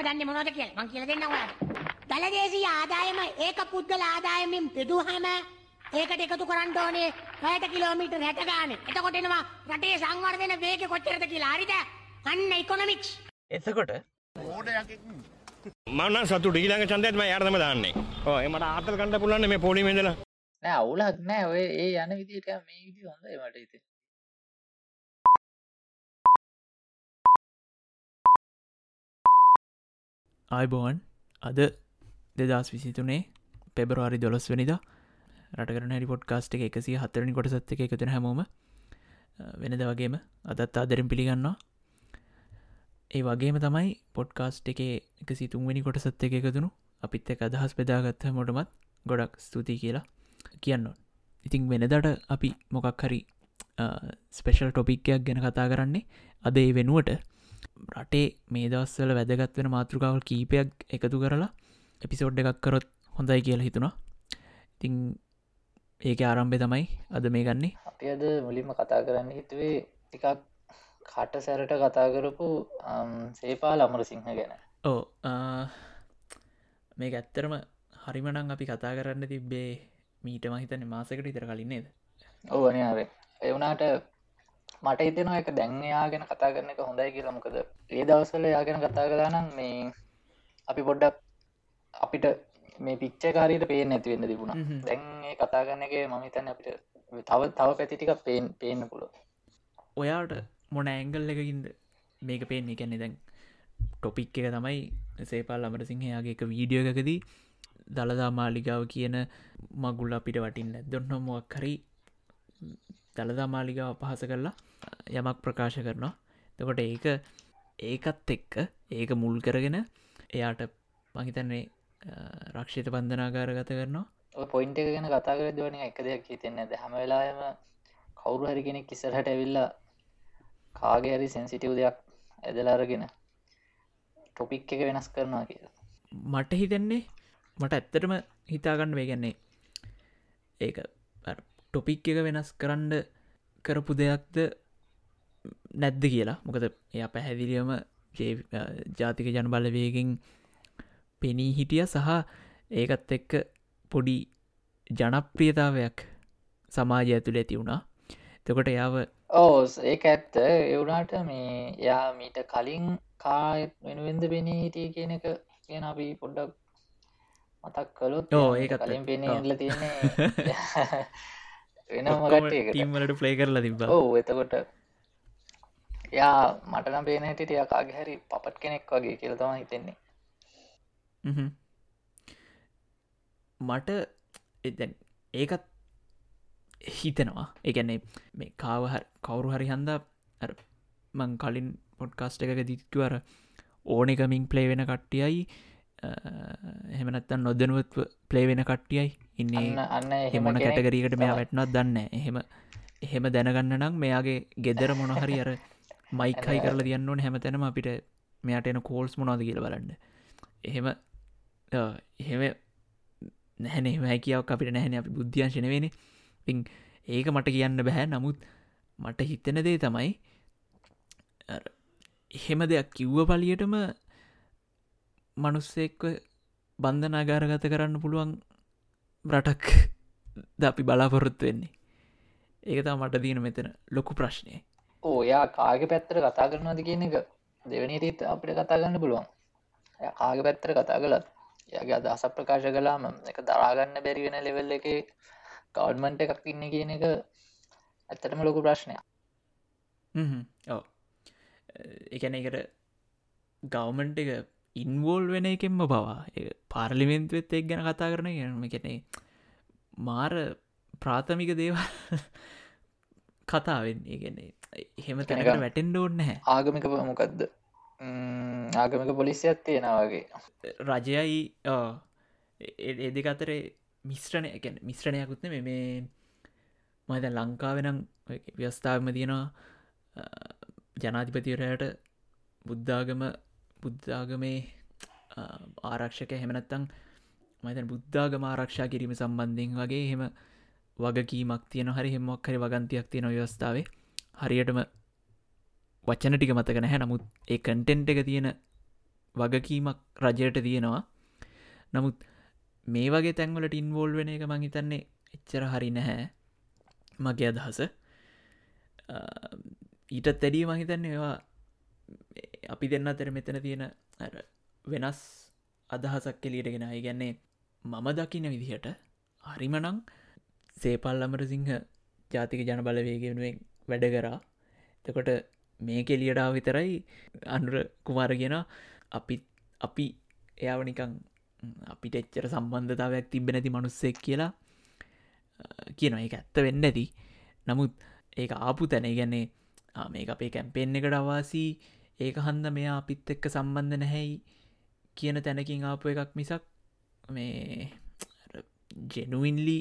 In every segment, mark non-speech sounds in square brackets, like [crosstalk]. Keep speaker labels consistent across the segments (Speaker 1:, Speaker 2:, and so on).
Speaker 1: ඔයාටම දන්න මොනොද කියල? මං කියල දෙන්න ඔයාට දළදේශී ආදායම ඒක පුද්ගල ආදායමින් පිදුහම ඒකට එකතු කරන්න ඕනේ පැයට කිලෝමීටර් හැට ගාන. එතකොටෙනවා රටේ සංවර්ධන වේග කොච්චරද කියලා. හරිද? අන්න ඉකොනොමික්ස්
Speaker 2: එතකොට
Speaker 3: මන්න සතු ඩීලඟ චන්දයත්ම යාර්තම දාන්නේ. ඕ එමට ආතල් කණඩ පුලන්න මේ පොලිමෙදල
Speaker 2: නෑ අවුලක් නෑ. ඔය ඒ යන විදිට මේ විදි හොඳ මට ඉති
Speaker 4: ආයිබෝවන් අද දෙදස් විසිතුනේ පෙබරවාරි දොළොස් වනිද රටකරන හැරි පොඩ්කාස්ට් එක එකසි හතරනි කොට සත්ත එක එකතුන හැමෝම වෙනද වගේම අදත් ආදරෙන් පිළිගන්නවා. ඒ වගේම තමයි පොඩ්කාස්ට් එක එකසි තුන්වැනි කොට සත්ත එක එකතුුණු අපිත් එක අදහස් බෙදාගත්ත මොටමත් ගොඩක් ස්තුතියි කියලා කියන්න ඉතිං වෙනදට අපි මොකක් හරි ස්පෙෂල් ටොපික්කයක් ගැන කතා කරන්නේ අද ඒ වෙනුවට රටේ මේ දවස්සල වැදගත් වෙන මාතෘකාවල් කීපයක් එකතු කරලා එපිසෝඩ් එකක් කරොත් හොඳයි කියලා හිතුණා. ඉතිං ඒක ආරම්භය තමයි අද මේ ගන්නේ.
Speaker 2: අපි අද මුලින්ම කතා කරන්න හිතුවේ ටිකක් කට සැරට කතා කරපු සේපාල් අමර සිංහ ගැන
Speaker 4: ඕ මේ ඇත්තරම හරිමනං අපි කතා කරන්න තිබ්බේ මීට මහිතන මාසකට ඉතර කලින්නේද
Speaker 2: ඕවන අර එවනාට මට හිතෙනවා එක දැන්යා ගැන කතා කරන එක හොඳයි කියලා. මොකද ඒ දවසල යා ගැන කතා කලානම් මේ අපි පොඩ්ඩක් අපිට මේ පිච්ච කාරීට පේෙන් නැතිවෙන්න තිබුණ. දැන් ඒ කතා කරන එක මහිතන්න අපිට තව තව පැතිටික පේෙන් පේන්න පුළො
Speaker 4: ඔයාට මොන ඇංගල් එකකින්ද මේක පේන්නේ? කැනෙ දැන් ටොපික් එක තමයි සේපාල් අමට සිංහයාගේ එක වීඩියෝ එකකදී දළදා මාලිගාව කියන මගුල් අපිට වටින්න දොන්න මොක් හරි දළදා මාලිගාව පහස කරලා යමක් ප්‍රකාශ කරනවා. තකොට ඒක ඒකත් එක්ක ඒක මුල් කරගෙන එයාට මහිතන්නේ රක්ෂිත බන්ධනාගාර ගත කරනවා
Speaker 2: පොයින්ට ගැන කතා කර දවන එක දෙයක් හිතෙන්න ද හැම වෙලාම කවුරු හරි කෙනෙක් කිසරහට ඇවිල්ලා කාගේ හරි සැන්සිටිව් දෙයක් ඇදලාරගෙන ටොපික් එක වෙනස් කරනවා කියලා.
Speaker 4: මට හිතෙන්නේ මට ඇත්තටම හිතාගන්න වේ ගැන්නේ ඒක ටොපික් එක වෙනස් කරන්න කරපු දෙයක්ද නැද්ද කියලා. මොකද එය පැහැදිලියම ජාතික ජනබලවයකින් පෙනී හිටිය සහ ඒකත් එක්ක පොඩි ජනප්‍රියතාවයක් සමාජය ඇතුළ ඇති වුණා. තකොට යාව
Speaker 2: ඕස් ඒ ඇත්ත. එවුනාට මේ යා මීට කලින් කායත් වෙනුවෙන්ද පෙනී හිටිය කියන එක කියන අපි පොඩ්ඩක් මතක් කළොත්
Speaker 4: ඕ ඒක
Speaker 2: කලින් පෙනීල තියන්නේ [laughs]
Speaker 4: ටීම්වලට ප්ලේ කරලා තිබ
Speaker 2: එතකොට. යා මටනම් පේන හිටිය කාගේ හැරි පපට් කෙනෙක් වගේ කියලතම හිතෙන්නේ.
Speaker 4: මට එදැන් ඒකත් හිතනවා. එකන්නේ මේ කාවහ කවුරු හරි හන්ද මං කලින් පොඩ්කාස්ට එක දිත්තුවර ඕනෙකමින් ප්ලේ වෙන කට්ටියයි එහෙමනත්තන් නොදනුවත්ව ප්ලේ වෙන කට්ටියයි. ඉන්නේ
Speaker 2: අන්න
Speaker 4: හෙමන කැටගරීකට මෙයා වැටනත් දන්න එහෙම එහෙම දැනගන්න නම් මෙයාගේ ගෙදර මොනහරි අර මයිකයි කරලා තියන්න ඕන. හැමතැනම අපිට මෙයට එන කෝල්ස් මොනාද කියල බලන්න. එහෙම එහෙම නැහැනේ හැකියාවක් අපිට නැහැන අපි බුද්ධ්‍යංශන වෙන ඒක මට කියන්න බැහැ නමුත් මට හිතන දේ තමයි එහෙම දෙයක් කිව්ව පලියටම මනුස්සෙක්ව බන්ධනාගාරගත කරන්න පුළුවන් රටක් ද අපි බලාපොරොත්තු වෙන්නේ. ඒක තා මට දීන මෙතන ලොකු ප්‍රශ්නය.
Speaker 2: ඕයා කාග පැත්තර කතා කරනවාද කියන එක දෙවනීරීත් අපිට කතා ගන්න පුළුවන්. කාග පැත්තර කතා කළත් යගේ අදහස ප්‍රකාශ කලාම එක දරාගන්න බැරි වෙන ලෙවල් එක කවඩ්මන්ට එකක් ඉන්න කියන එක ඇත්තටම ලොකු ප්‍රශ්නයක්.
Speaker 4: ඕ එකන එකට ගවමන්ට එක ඉන්වෝල් වෙන එකෙන්ම පවා. පාර්ලිමෙන්තුවත් එක් ගැන කතා කරන ගැනම කෙනෙ මාර ප්‍රාථමික දේවල් [laughs] කතාවෙන්. ඒගැන්නේ එහෙම තැනකට වැටෙන්ඩ ඕන්න හැ
Speaker 2: ආගමික මොකක්ද ආගමික පොලිසියක් තියෙනවාගේ
Speaker 4: රජයයි එදෙක අතරේ මිශ්‍රණය ගැන මිශ්‍රණයකුත්න මේ මද ලංකාවෙනම් ව්‍යස්ථාවම තියෙනවා ජනාධිපතිවරයට බුද්ධාගම බුද්ධාගමේ ආරක්ෂක හෙමනත්තං මතන් බුද්ධාගම ආරක්ෂා කිරීම සම්බන්ධයෙන් වගේ එහෙම වගකීමක් තියෙන හරි හෙමක් හරි වගන්තියක් තියෙන ව්‍යවස්ථාවේ හරියටම වච්චන ටික මතක නැහැ. නමුත් ඒ කන්ටෙන්ට් එක තියෙන වගකීමක් රජයට තියෙනවා. නමුත් මේ වගේ තැන්වලට ඉන්වෝල් වෙන එක මහිතන්නේ එච්චර හරි නැහැ. මගේ අදහස. ඊටත් තැඩිය මහිතන්න ඒවා අපි දෙන්න අතර මෙතන තියෙන වෙනස් අදහසක් කෙලියටගෙන අයි ගැන්නේ මම දකින විදිහට හරිමනං සේපල් අමරසිංහ ජාතික ජන බලවේගෙනුවෙන් වැඩ කරා. තකොට මේ කෙලියටාව විතරයි අනුර කුමාර කියෙන අපි අපි එයාව නිකං අපිට එච්චර සම්බන්ධතාවයක් තිබ නැති මනුස්සෙක් කියලා කියන එක ඇත්ත වෙන්න ඇති නමුත් ඒක ආපු තැන. ගැන්නේ මේක අපේ කැම්පෙන් එකට අවාසී ඒක හන්ද මෙයා අපිත් එක්ක සම්බන්ධ නැහැයි කියන තැනකින් ආපු එකක් මිසක් මේ ජෙනුවින්ලි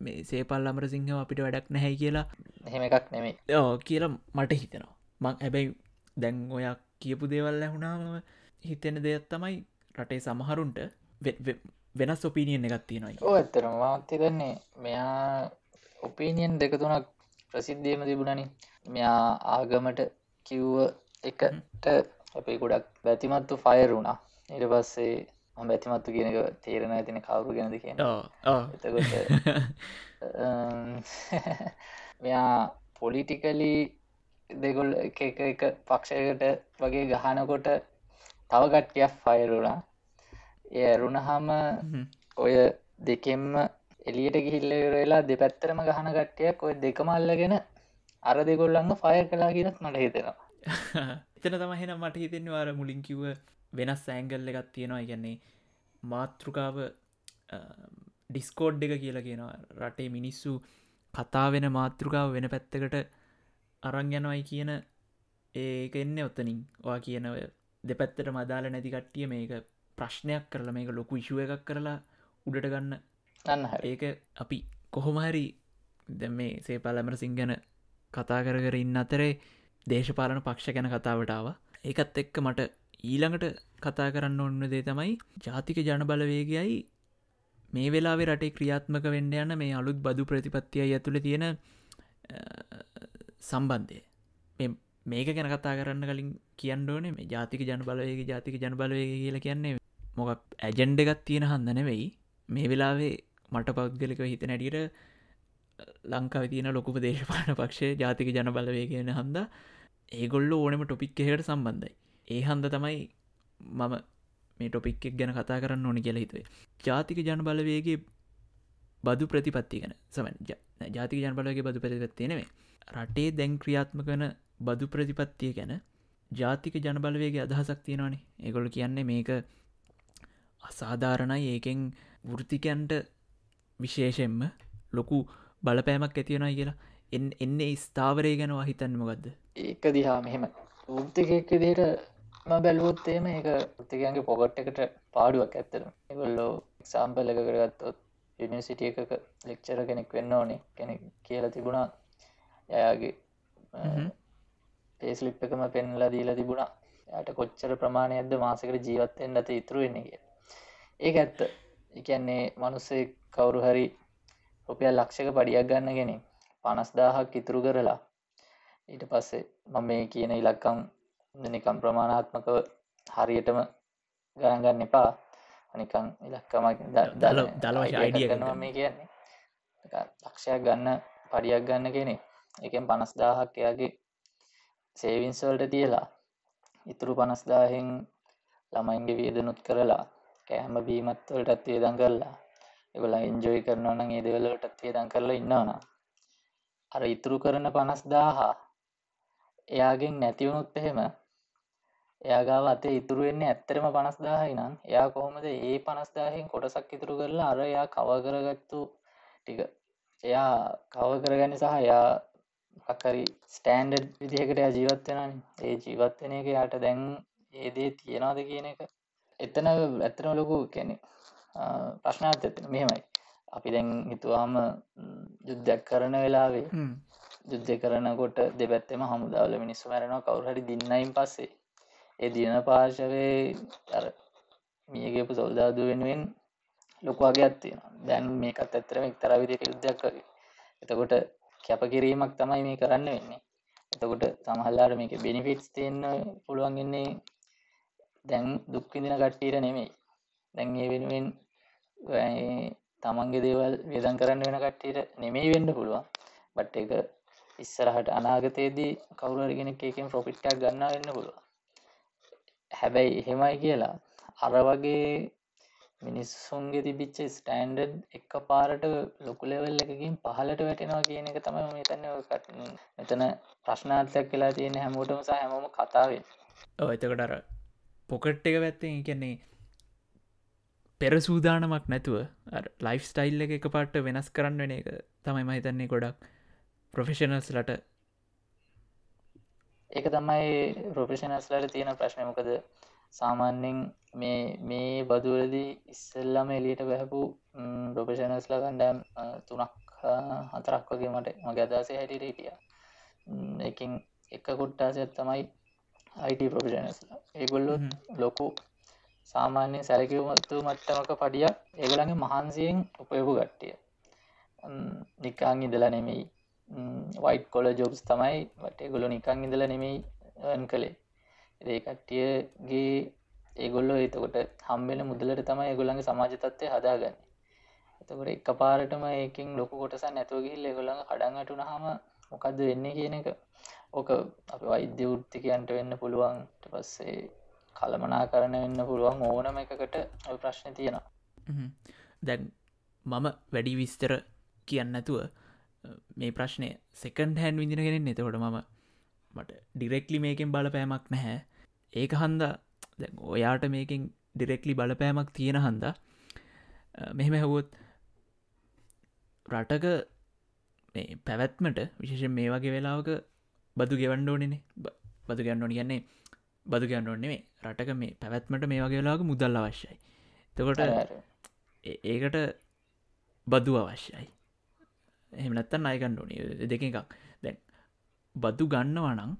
Speaker 4: මේ සේපල් අමර සිංහ අපිට වැඩක් නැහැ කියලා
Speaker 2: එහෙම එකක් නෙමේ
Speaker 4: ඕ කියලා මට හිතෙනවා. මං හැබැයි දැන් ඔයක් කියපු දේවල් ඇහුණාම හිතෙන දෙයක් තමයි රටේ සමහරුන්ට වෙනස් ඔපීනියන් එකත් තියෙනයි
Speaker 2: ඕ ඇත්තරම මත්තිදන්නේ මෙයා ඔපීනියන් දෙක තුනක් ප්‍රසිද්ධියම තිබුණනි. මෙයා ආගමට කිව්ව එකට අපේ ගොඩක් බැතිමත්තු ෆයරුණා ඉට පස්සේ බැතිමත්තු කියනක තේරෙන ඇතින කවරු ගැනද කියන එතකොට [laughs] මෙයා පොලිටිකලි දෙගොල් එක එක පක්ෂයකට වගේ ගහනකොට තව කට්ටියක් ෆයරුණා එය ඇරුණහම ඔය දෙකෙම්ම එලියට ගිහිල්ල වෙලා දෙපැත්තරම ගහන කට්ටියක් ඔය දෙකමල්ලගෙන අර දෙගොල්ලන්න ෆය කලා කියනත් මට හිතෙනවා
Speaker 4: එතන තමහෙන මට හිතෙන්නේ වාර මුලින් කිව්ව වෙනස් සෑංගල්ල එකත් තියෙනවා. ගැන්නේ මාතෘකාව ඩිස්කෝඩ් එක කියලා කියනවා. රටේ මිනිස්සු කතා වෙන මාතෘකාව වෙන පැත්තකට අරං යනවයි කියන ඒක එන්න ඔත්තනින් වා කියනව දෙපැත්තට මදාල නැති කට්ටිය මේක ප්‍රශ්නයක් කරලා මේක ලොකු ඉශුව එකක් කරලා උඩට ගන්න.
Speaker 2: අන්න
Speaker 4: ඒක අපි කොහොමහරි දැ මේ සේපල් ඇමර සිංගන කතා කර කර ඉන්න අතරේ දේශපාලන පක්ෂ ගැන කතාවටාව ඒකත් එක්ක මට ඊළඟට කතා කරන්න ඔන්න දේ තමයි ජාතික ජන බලවේගයයි මේ වෙලාවේ රටේ ක්‍රියාත්මක වෙන්න යන මේ අලුත් බදු ප්‍රතිපත්තියයි ඇතුළ තියෙන සම්බන්ධය. මේක ගැන කතා කරන්න කලින් කියන්න ඕනේ මේ ජාතික ජන බලවේගේ ජාතික ජන බලවේග කියලා කියන්නේ මොකක් ඇජෙන්ඩ එකත් තියෙන හන්දන වෙයි මේ වෙලාවේ මට පෞද්ගලික හිත නැඩියට ලංකාව තියන ලොකුම දේශපාන පක්ෂය ජාතික ජන බලවේගෙන හන්ද. ඒගොල්ල ඕනම ටොපික්කහට සම්බන්ධයි. ඒ හන්ද තමයි මම මේ ටොපික් ගැන කතා කරන්න ඕනි කියලා හිතුවේ. ජාතික ජන බලවේගේ බදු ප්‍රතිපත්ති ගැන. සමන් ජාතික ජන බලගේ බදු ප්‍රතිපත්තිය නෙවේ රටේ දැන් ක්‍රියාත්ම කන බදු ප්‍රතිපත්තිය ගැන ජාතික ජන බලවේගේ අදහසක් තියෙනවානේ. ඒගොල කියන්නේ මේක අසාධාරණයි. ඒකෙන් වෘතිකයන්ට විශේෂෙන්ම ලොකු බලපෑමක් ඇතියෙනයි කියලා. එන්න ස්ථාවරය ගැනවා හිතන්නමගත්ද
Speaker 2: ඒක දිහා මෙහෙම. වෘතිකෙක් දිට ම බැලුවොත්තේම ඒක ෘතිකයන්ගේ පොගට් එකට පාඩුවක් ඇත්තරම එගොල්ලෝ එක්සාම්පල් එක කරගත්තොත් යනිසිටිය එකක ලෙක්චර කෙනෙක් වෙන්න ඕනේ කෙනෙක් කියලා තිබුණා. එයාගේ පේස්ලිප් එකම පෙන්ලා දීලා තිබුණා. යට කොච්චර ප්‍රමාණයක්ද මාසකට ජීවත්තෙන් ඇත ඉතුරු වෙන්න කිය ඒක ඇත්ත. එකන්නේ මනුස්සේ කවුරු හරි රුපියල් ලක්ෂක පඩියක් ගන්න කෙනෙ පනස්දාහක් ඉතුරු කරලා. ඊට පස්සේ මම මේ කියන ඉලක්කම් නිකම් ප්‍රමාණාත්මකව හරියටම ගණගන්න එපා. අනිකං ඉලක්කමක්
Speaker 4: දල දල අයිඩිය
Speaker 2: ගන්නවා මේ කියන්නේ. ලක්ෂයක් ගන්න පඩියක් ගන්න කෙනෙ එකෙන් පනස්දාහක් එයාගේ සේවින්ස්වල්ට තියලා ඉතුරු පනස්දාහෙන් ළමයින්ගේ වියදනුත් කරලා කෑම බීමත්වලටත් වේදන් කරලා එගොලා එන්ජෝයි කරනවා නම් ඒ දෙවලටත් වේදන් කරලා ඉන්නවන අර ඉතුරු කරන පනස්දාහා. එයාගෙන් නැතිවුණුත් එහෙම එයාගාව අතේ ඉතුරු වෙන්නේ ඇත්තරම පනස්දාහයි නම් එයා කොහොමද ඒ පනස්දාහෙන් කොටසක් ඉතුරු කරලා අර එයා කව කරගත්තු ටික. එයා කව කරගන්න සහ එයා අකරි ස්ටෑන්ඩඩ් විදිහකට ජීවත්වෙන ඒ ජීවත්වෙන එක යාට දැන් ඒදේ තියෙනවාද කියන එක එතන ඇත්තන ලොකු කැනෙ ප්‍රශ්නාර්ථ ඇතින මෙහෙමයි. අපි දැන් හිතුවාම යුද්ධයක් කරන වෙලාවේ යුද්ධ කරනකොට දෙපැත්තෙම හමුදාවල මිනිස්සු මැරෙනවා. කවුරහරි දින්නයින් පස්සේ. ඒ දින පාර්ශවයේ අර මියගේපු සොල්දාදු වෙනුවෙන් ලොකුවාගේ ඇත්තියෙන දැන් මේකත් ඇත්තරම එක්තර විදික යුද්ධයක් වගේ. එතකොට කැපකිරීමක් තමයි මේ කරන්න වෙන්නේ. එතකොට සමහල්ලාට මේක බෙනිෆිටස් තියන්න පුළුවන්ගන්නේ දැන් දුක්විදින කට්ටීට නෙමෙයි. දැන් ඒ වෙනුවෙන් තමන්ගේ දේවල් වියදන් කරන්න වෙන කට්ටීට නෙමෙයි වෙන්න පුළුවන්. බට් එක ඉස්සරහට අනාගතයේදී කවුරරිගෙන එකෙන් ප්‍රොෆිට්ටක් ගන්න වෙන්න පුළුව හැබැයි එහෙමයි කියලා අර වගේ මිනිස්සුන්ගේ තිබිච්ච ස්ටෑන්ඩඩ් එක පාරට ලොකුලෙවල් එකකින් පහලට වැටෙනවා කියන එක තමයි මෙතන්න මෙතන ප්‍රශ්නාර්ථයක් කියලා තියෙන හැමෝටම සහ හැමෝම කතාවෙන්
Speaker 4: ඔ එතකට අර පොකට් එක පැත්තෙන් කියන්නේ පෙර සූදානමක් නැතුව ලයිෆ් ස්ටයිල් එක එක පාට වෙනස් කරන්න වෙන එක තමයි මහිතන්නේ ගොඩක් ප්‍රොෆෙෂනල්ස් ලට.
Speaker 2: ඒක තමයි ප්‍රොෆෙෂනස්ලට තියෙන ප්‍රශ්නමකද සාමාන්‍යෙන් මේ මේ බදුවලදී ඉස්සල්ලම එලියට බැහපු ප්‍රොපේෂනස්ලා කණ්ඩෑම් තුනක් හතරක් වගේ මට මගේ අදසේ හැටිට හිටිය. එකින් එක කොට්ටාසයක් තමයි අයිට ප්‍රොපේෂනස්ලා ඒගොල්ලො ලොකු සාමාන්‍ය සැලකිවමත්තු මට්ටමක පඩිය ඒගොළඟ මහන්සියෙන් උපයපු ගට්ටිය නිකාං ඉදලා නෙමෙයි. වයිට කොල ජොබ්ස් තමයි වට ගොලො නිකං ඉදල නෙමෙයි කළේ. ඒ කට්ටියගේ ඒගොල්ලෝ එතකොට හම්බෙන මුදලට තමයි ඒගොල්ලන්ගේ සමාජ තත්වය හදාගන්න. එතකොට එක පාරටම ඒකින් ලොකු කොටස නැතුව ගිහිල් ඒගොල්ලඟ කඩන්ගටුන හම මොකක්ද වෙන්නේ කියන එක. ඕක අප වෛද්‍ය ෘත්තිකයන්ට වෙන්න පුළුවන්ට පස්සේ කළමනා කරන වෙන්න පුළුවන් ඕනම එකකට ඔය ප්‍රශ්න තියෙනවා.
Speaker 4: දැන් මම වැඩි විස්තර කියන්න නැතුව මේ ප්‍රශ්නය සෙකන්ඩ හැන් විදිනගෙනෙන් එතකොට මම මට ඩිරෙක්ලි මේකෙන් බලපෑමක් නැහැ. ඒක හන්දා ඔයාට මේකින් ඩිරෙක්ලි බලපෑමක් තියෙන හන්දා මෙහෙම හැවොත් රටක මේ පැවැත්මට විශේෂ මේ වගේ වෙලාවක බදු ගෙවන්ඩ ඕනෙනේ. බදු ගන්න ඕන කියන්නේ බදු ගන්න ඕන්නේ මේ රටක මේ පැවැත්මට මේ වගේ වෙලාක මුදල් අවශ්‍යයි. තකොට ඒකට බදු අවශ්‍යයි. එහෙමනත්තන් අයගන්න ඕනේ. දෙක එකක්. දැන් බදු ගන්නවනං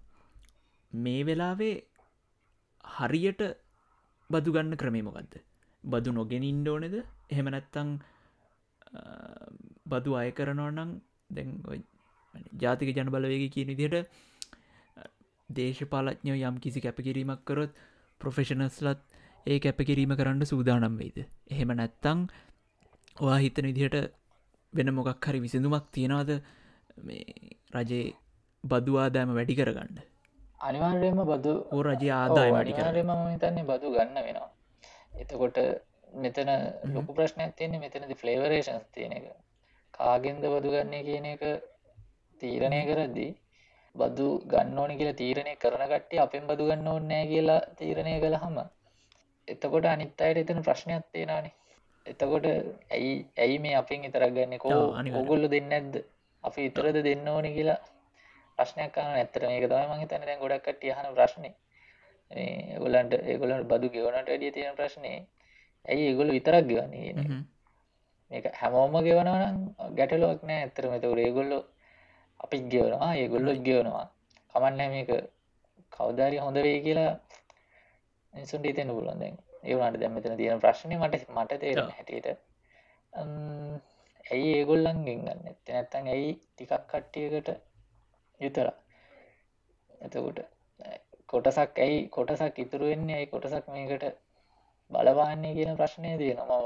Speaker 4: මේ වෙලාවේ හරියට බදු ගන්න ක්‍රමේමොකක්ද බදු නොගෙන ඉන්ඩෝනෙද එහෙම නැත්තං බදු අය කරනවනං දැන් ජාතික ජන බලවේග කියන විදියට දේශපාලඥ යම් කිසි කැපකිරීමක් කරොත් ප්‍රොෆෙෂනස්ලත් ඒ කැපකිරීම කරන්න සූදානම් වෙයිද? එහෙම නැත්තං ඔයා හිතන විදිහට වෙන මොකක් හරි විසිඳුමක් තියෙනවාද රජයේ බදු ආදායම වැඩි කරගන්න?
Speaker 2: අනිවාර්යම බදු
Speaker 4: ඕ රජය ආදාය
Speaker 2: අනිවාර්යම හිතන්නේ බදු ගන්න වෙනවා. එතකොට මෙතන ලොකු ප්‍රශ්නයක් තියන්නේ මෙතනද ෆ්ලේවරේෂන්ස් තියෙන එක. කාගෙන්ද බදු ගන්නේ කියන එක තීරණය කරද්දී බදු ගන්න ඕනි කියලා තීරණය කරන කට්ටිය අපෙන් බදු ගන්න ඕන්නෑ කියලා තීරණය කළ හම එතකොට අනිත් අයට එතන ප්‍රශ්නයක් තියෙනනේ එතකොට ඇයි ඇයි මේ අපින් ඉතරක් ගන්න? කෝ ඔගොල්ල දෙන්න ඇද්ද අපි ඉතරද දෙන්න ඕනි කියලා ප්‍රශ්නයක් කන ඇත්තට මේක තමයි මගේ තැන දැන් ගොඩක් කට්ටිය අහන ප්‍රශ්නේ. ඒගොල්ලන්ට ඒගොල්ලන්ට බදු ගෙවනට වැඩිය තියෙන ප්‍රශ්නේ. ඇයි ඒගොල්ලෝ විතරක් ගෙවන්නේ? කියන මේක හැමෝම ගෙවනවා නම් ගැටලුවක් නෑ ඇත්තටම. ඒතකොට ඒගොල්ලෝ අපිත් ගෙවනවා ඒගොල්ලොත් ගෙවනවා කමන්නේ මේක. කවදාරි හොඳ වෙයි කියලා මිනිසුන්ට හිතෙන්න පුළුවන් දැන්. ඒ වුණාට දැන් මෙතන තියෙන ප්‍රශ්නේ මට මට තේරෙන හැටියට. ඇයි ඒගොල්ලන්ගෙන් ගන්න නැත්තේ නැත්තම් ඇයි ටිකක් කට්ටියකට විතර එතකොට කොටසක් ඇයි කොටසක් ඉතුරු වෙන්නේ? ඇයි කොටසක් මේකට බලවාන්නේ කියන ප්‍රශ්නය තියෙනවා.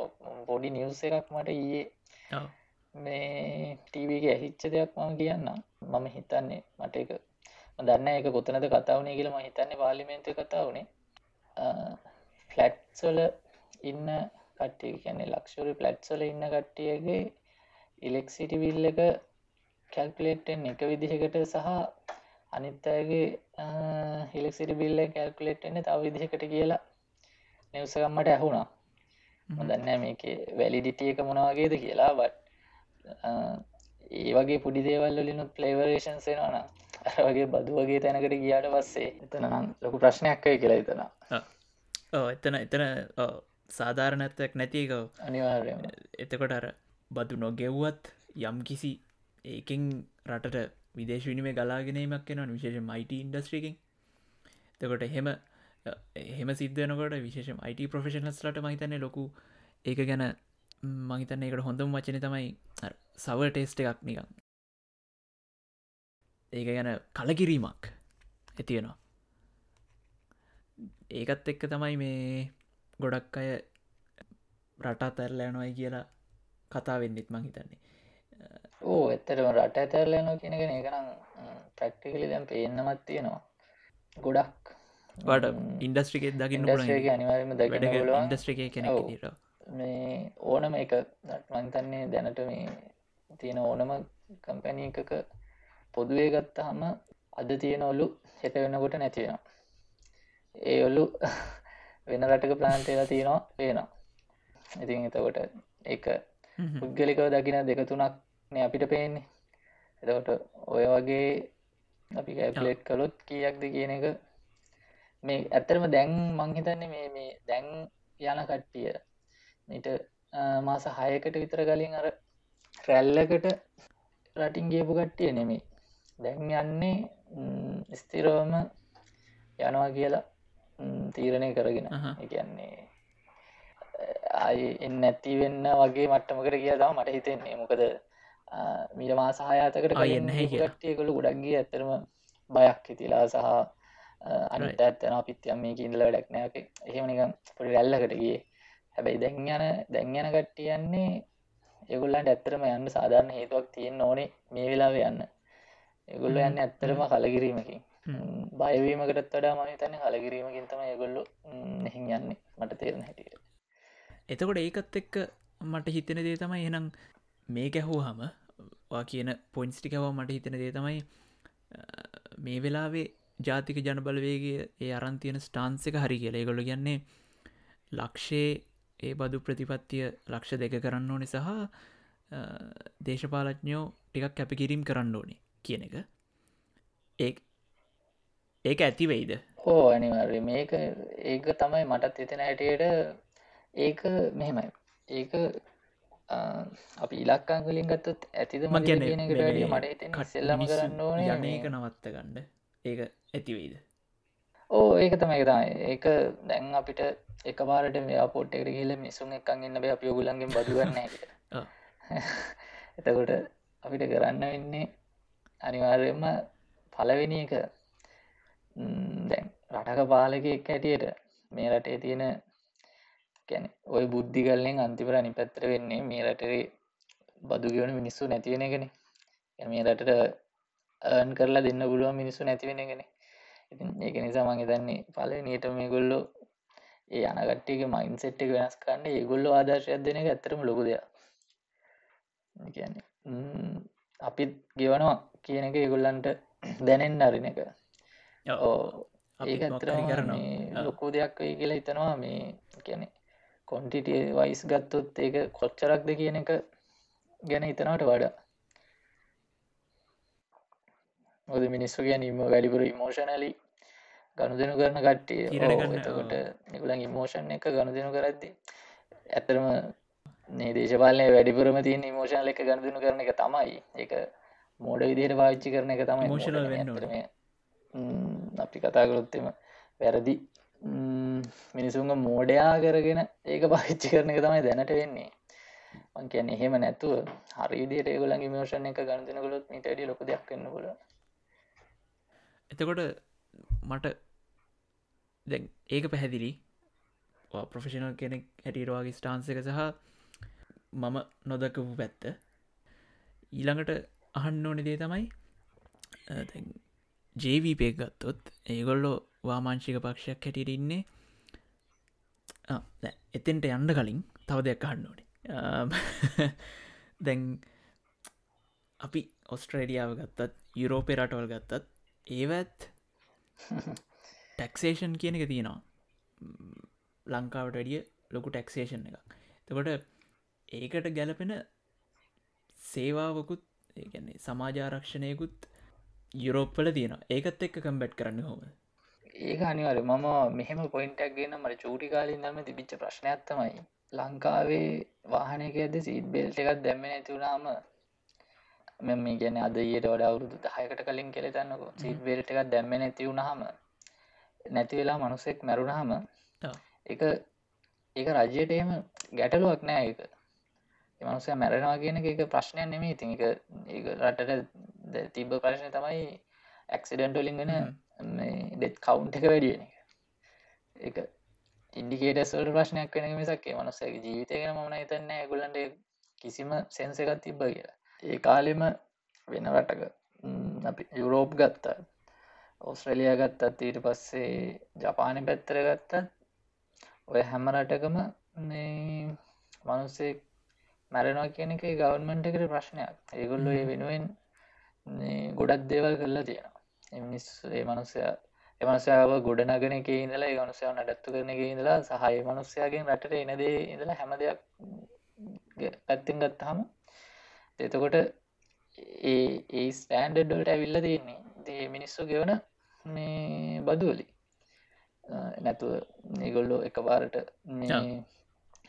Speaker 2: පොඩි නිවස එකක් මට ඊයේ මේ ටීවගේ ඇහිච්ච දෙයක් මම කියන්න මම හිතන්නේ මට එක දන්න එක කොතනද කතාවනේ කියලම හිතන්නේ පාලිමේන්තු කතා වනේ. ෆලට්සොල ඉන්න කට්ටිය කියන්නේ ලක්ෂරි පලට්සොල ඉන්න කට්ටියගේ ඉලෙක්සිටි විල් එක කැල්කුලේට්ෙන් එක විදිහකට සහ අනිත් අයගේ හිලෙක්සිරි බිල්ල කැල්කුලේට්ෙන්නේ තව විදිහකට කියලා නිවසකම්මට ඇහුණා. මොදන්න මේක වැලිඩිටිය එක මොනවගේද කියලා බට් ඒ වගේ පුඩි දේවල් ලිනුත් පලේවරේෂන් සෙනවන අර වගේ බදු වගේ තැනකට ගියාට පස්සේ එතනම් ලොකු ප්‍රශ්නයක්කය කියලා එතන
Speaker 4: එතන එතන සාධාරණත්වයක් නැතිකව
Speaker 2: අනිවාර්ය
Speaker 4: එතකොට අර බදු නොගෙව්වත් යම් කිසි ඒකෙන් රටට විදේශ විනිමේ ගලාගෙනීමක් කෙනව විශේෂ මයිට ඉන්ඩස්ට්‍රිකින් තකොට එහෙම එහෙම සිද්ධනකොට විශේෂ අයිට ප්‍රෆෙෂනස්ලට මහිතන්නේ ලොකු ඒක ගැන මහිතන්න එකට හොඳම වචන තමයි සව ටේස්ට එකක් නිකං ඒක ගැන කලකිරීමක් ඇතියෙනවා ඒකත් එක්ක තමයි මේ ගොඩක් අය රටා තැරලෑනොයි කියලා කතා වෙන්නෙත් මං හිතන්නේ.
Speaker 2: ඕ එතරම රට ඇතරලයන කියනගෙන එකනම් ප්‍රක්ටිකලි දැම් පේන්නමත් තියෙනවා. ගොඩක්.
Speaker 4: වට ඉන්ඩස්ට්‍රිකෙත් දකින්න
Speaker 2: ඉන්ඩස්ට්‍රේක අනිවාරම දකින පුළුවන්.
Speaker 4: ඉන්ඩස්ට්‍රිකය කෙනෙ. ට
Speaker 2: මේ ඕනම එක මංතන්නේ දැනට මේ තියෙන ඕනම කම්පැනී එකක පොදුවේ ගත්තහම අද තියෙන ඔලු හෙට වෙනකොට නැතිවෙන ඒ ඔල්ලු වෙන රටක ප්ලාන්ටේලා තියෙනවා පේනවා ඉතින් එතකොට එක පුද්ගලිකව දකින දෙක තුනක් නේ අපිට පේන්නේ. එතකොට ඔය වගේ අපි කැපලේට් කළොත් කියක්ද කියන එක. මේ ඇත්තරම දැන් මංහිතන්නේ මේ මේ දැන් යන කට්ටිය මීට මාස හයකට විතර කලින් අර රැල්ලකට රටින් ගේපු කට්ටිය නෙමේ දැන් යන්නේ ම්, ස්තිරවම යනවා කියලා ම්, තීරණය කරගෙන. එකන්නේ අයි එන්න ඇති වෙන්න වගේ මට්ටමකට කියදාව මට හිතෙන්නේ. මොකද මීට මාසාහයාතකට
Speaker 4: ආයි එන්න හැ කියලා.
Speaker 2: කට්ටියකළු ගොඩක්ගේ ඇතරම බයක් හිතිලා සහ අනිත ඇත්තන පිත්යම් මේ ඉඳල වැඩක් නෑක එහෙමනිකම් පොඩි රැල්ලකට ගිය හැබැයි දැන් යන දැන් යන කට්ටියන්නේ ඒගොල්ලන්ට ඇත්තරම යන්න සාධාරණ හේතුවක් තියෙන් ඕනේ මේ වෙලාව යන්න. ඒගොල්ල. යන්න ඇත්තරම කලකිරීමකින්. බයවීමකටත් වඩා මම තන්න කලකිරීමකින් තම ඒගොල්ලු නැහින් යන්නේ මට තේරණ හැටියට.
Speaker 4: එතකොට ඒකත් එක්ක මට හිතෙන දේ තමයි එනම් මේ ගැහූ හම වා කියන පොයින්ස්ටිකව මට හිතෙන දේ තමයි මේ වෙලාවේ ජාතික ජනබලවේගේ ඒ අරන්තියන ස්ටාන්සක හරි කියලා. ගොල කියන්නේ ලක්ෂයේ ඒ බදු ප්‍රතිපත්තිය ලක්ෂ දෙක කරන්න ඕනි සහ අ, දේශපාලඥයෝ ටිකක් කැපිකිරීම් කරන්න ඕනේ කියන එක. ඒ ඒක ඇතිවෙයිද
Speaker 2: හෝ අනිවර්ය මේක ඒක තමයි මටත් හිතෙන හැටියට ඒක මෙහෙමයි. ඒක අපි ඉලක්කාංගලින් ගත්තත් ඇතිද
Speaker 4: මං
Speaker 2: කියන මට
Speaker 4: මිනිස්සු
Speaker 2: කරන්න ඕනේ.
Speaker 4: යන එක නවත්ත ගණ්ඩ ඒක ඇතිවෙයිද
Speaker 2: ඕ ඒක තමයි තමයි. ඒක දැන් අපිට එක පාරට මේ පොට් එකට කියල මිසුන් එකන් ඉන්න බෑ අපි ඔගුලන්ගෙන් බදුගන්න. [laughs] [laughs] එතකොට අපිට කරන්න වෙන්නේ අනිවාර්යයෙන්ම පලවෙනි එක. දැන් රටක පාලක එක් හැටියට මේ රටේ තියෙන ගැන ඔය බුද්ධි කල්ලෙන් අන්තිපර අනි පැත්තර වෙන්නේ මේ රටේ බදු ගෙවන මිනිස්සු නැතිවෙන ගෙන මේ රටට අන් කරලා දෙන්න පුළුවන් මිනිස්සු නැතිවෙනගෙන ඉතින් ඒක නිසා මං හිතන්නේ පලවෙනියට මේ ගොල්ලෝ ඒ අනගට්ටියක මයින් සෙට් එක වෙනස් කන්න ඒගොල්ලෝ ආදර්ශයක් දෙන එක ඇතරම ලොකු දෙයක්. ඒ කියන්නේ ම්, අපිත් ගෙවනවා කියන එක ඒගොල්ලන්ට දැනෙන් අරින එක. ඒක ඇතරම
Speaker 4: කරනවා.
Speaker 2: ලොකු දෙයක් වෙයි කියලා හිතනවා. මේ කියන කොන්ටිටිය වයිස් ගත්තොත් ඒක කොච්චරක්ද කියන එක ගැන හිතනවට වඩා ඔද මිනිස්සු ගැන ඉම වැඩිපුර ඉමෝෂනලි ගණු දෙනු කරන කට්ටිය. එතකොට නිකුලන් ඉමෝෂන් එක ගණු දෙනු කරද්දි ඇත්තරම මේ දේශපාලනය වැඩිපුරම තියෙන ඉමෝෂනල එක ගණු දෙනු කරන එක තමයි. ඒක මෝඩ විදියට පාවිච්චි කරන එක තමයි
Speaker 4: Emotional
Speaker 2: මෝඩ
Speaker 4: වෙන්න
Speaker 2: ඇත්තටම. ම්, අපි කතා කරොත්තෙම වැරදි. මිනිසුන්ග මෝඩයා කරගෙන ඒක පාවිච්චි කරන එක තමයි දැනට වෙන්නේ. මං කියන්නේ එහෙම නැතුව හරිදියට ඒගොලන් මෝෂණ එක ගණ දෙනකොලොත් මිට වැඩි ලොක දෙයක් කන්න කොල
Speaker 4: එතකොට මට දැන් ඒක පැහැදිලි. ප්‍රොෆෙෂනල් කෙනෙක් හැටිරවාගේ ස්ටාන්සක සහ මම නොදකපු පැත්ත. ඊළඟට අහන්න ඕනෙ දේ තමයි ජේවීපෙක් ගත්තොත් ඒගොල්ලෝ වාමාංශික පක්ෂයක් හැටියට ඉන්නේ. ආ, දැන් එතෙන්ට යන්න කලින් තව දෙයක් අහන්න ඕනේ. දැන් අපි ඔස්ට්‍රේඩියාව ගත්තත් යුරෝපය රටවල් ගත්තත් ඒවත් [laughs] ටැක්සේෂන් කියන එක තියෙනවා. ලංකාවට වැඩිය ලොකු ටැක්සේෂන් එක තකොට ඒකට ගැලපෙන සේවාවකුත් ඒගැන්නේ සමාජාරක්ෂණයකුත් යුරෝප්පල තියෙන ඒකත් එක්ක කම්බැට් කරන්න හොම
Speaker 2: ඒක අනිවර මම මෙහෙම පොයින්ටක් ගෙන මට චූටි කාලින් දම තිබිච්ච ප්‍රශ්නයක් තමයි. ලංකාවේ වාහනක ඇද සීත් බෙල්ට එකක් දැම්ම නැතිවුණාම මෙ මේ ගැන අද ඊයට වඩ අවුරුදු දහයකට කලින් කෙලෙතන්නක සීත් බෙල්ට එකක් දැම්ම නැතිවුණහම නැතිවෙලා මනුස්සෙක් මැරුණහම. එක ඒක රජයට එහෙම ගැටලුවක් නෑ එක මනුසය මැරෙනවා කියන එක ප්‍රශ්නයක් නෙමේ ඉතින් එක ඒ රටට තිබ්බ ප්‍රශ්නය තමයි ඇක්සිඩන්ටලින් වෙන. ඩෙත් කවුන්් එක වැඩියෙන එක. එක ඉන්ඩිකේටස්වල ප්‍රශ්නයක් වෙන මිසක්ේ මනුස්සගේ ජීවිතයගෙන මන හිතන්න ගුලන්ට කිසිම සෙන්ස එකත් තිබ්බ කියලා ඒ කාලෙම වෙන රටක. අපි යුරෝප් ගත්තා. ඔස්ට්‍රලිය ගත්තත් ඊට පස්සේ ජපානය පැත්තර ගත්තත් ඔය හැම රටකම මනුස්සේ මැරෙනවා කියන එක ගවන්මන්ට කර ප්‍රශ්නයක්. ඒගොල්ලු ඒ වෙනුවෙන් ගොඩක් දේවල් කරලා තියෙනවා. එමිනිස් ඒ මනුස්සය එමනසාාව ගොඩනගෙන එක ඉඳලා ගනුසයාව නඩත්තු කරන එක ඉඳලා සහය මනුස්සයාගෙන් රටට එනදේ ඉඳලා හැම දෙයක් පැත්තිෙන් ගත්තහම එතකොට ඒ ඒ ස්ටෑන්ඩඩ්ඩලට ඇවිල්ල තියන්නේ. දේ මිනිස්සු ගෙවන මේ බදුවලි. නැතුව නිගොල්ලෝ එක පාරට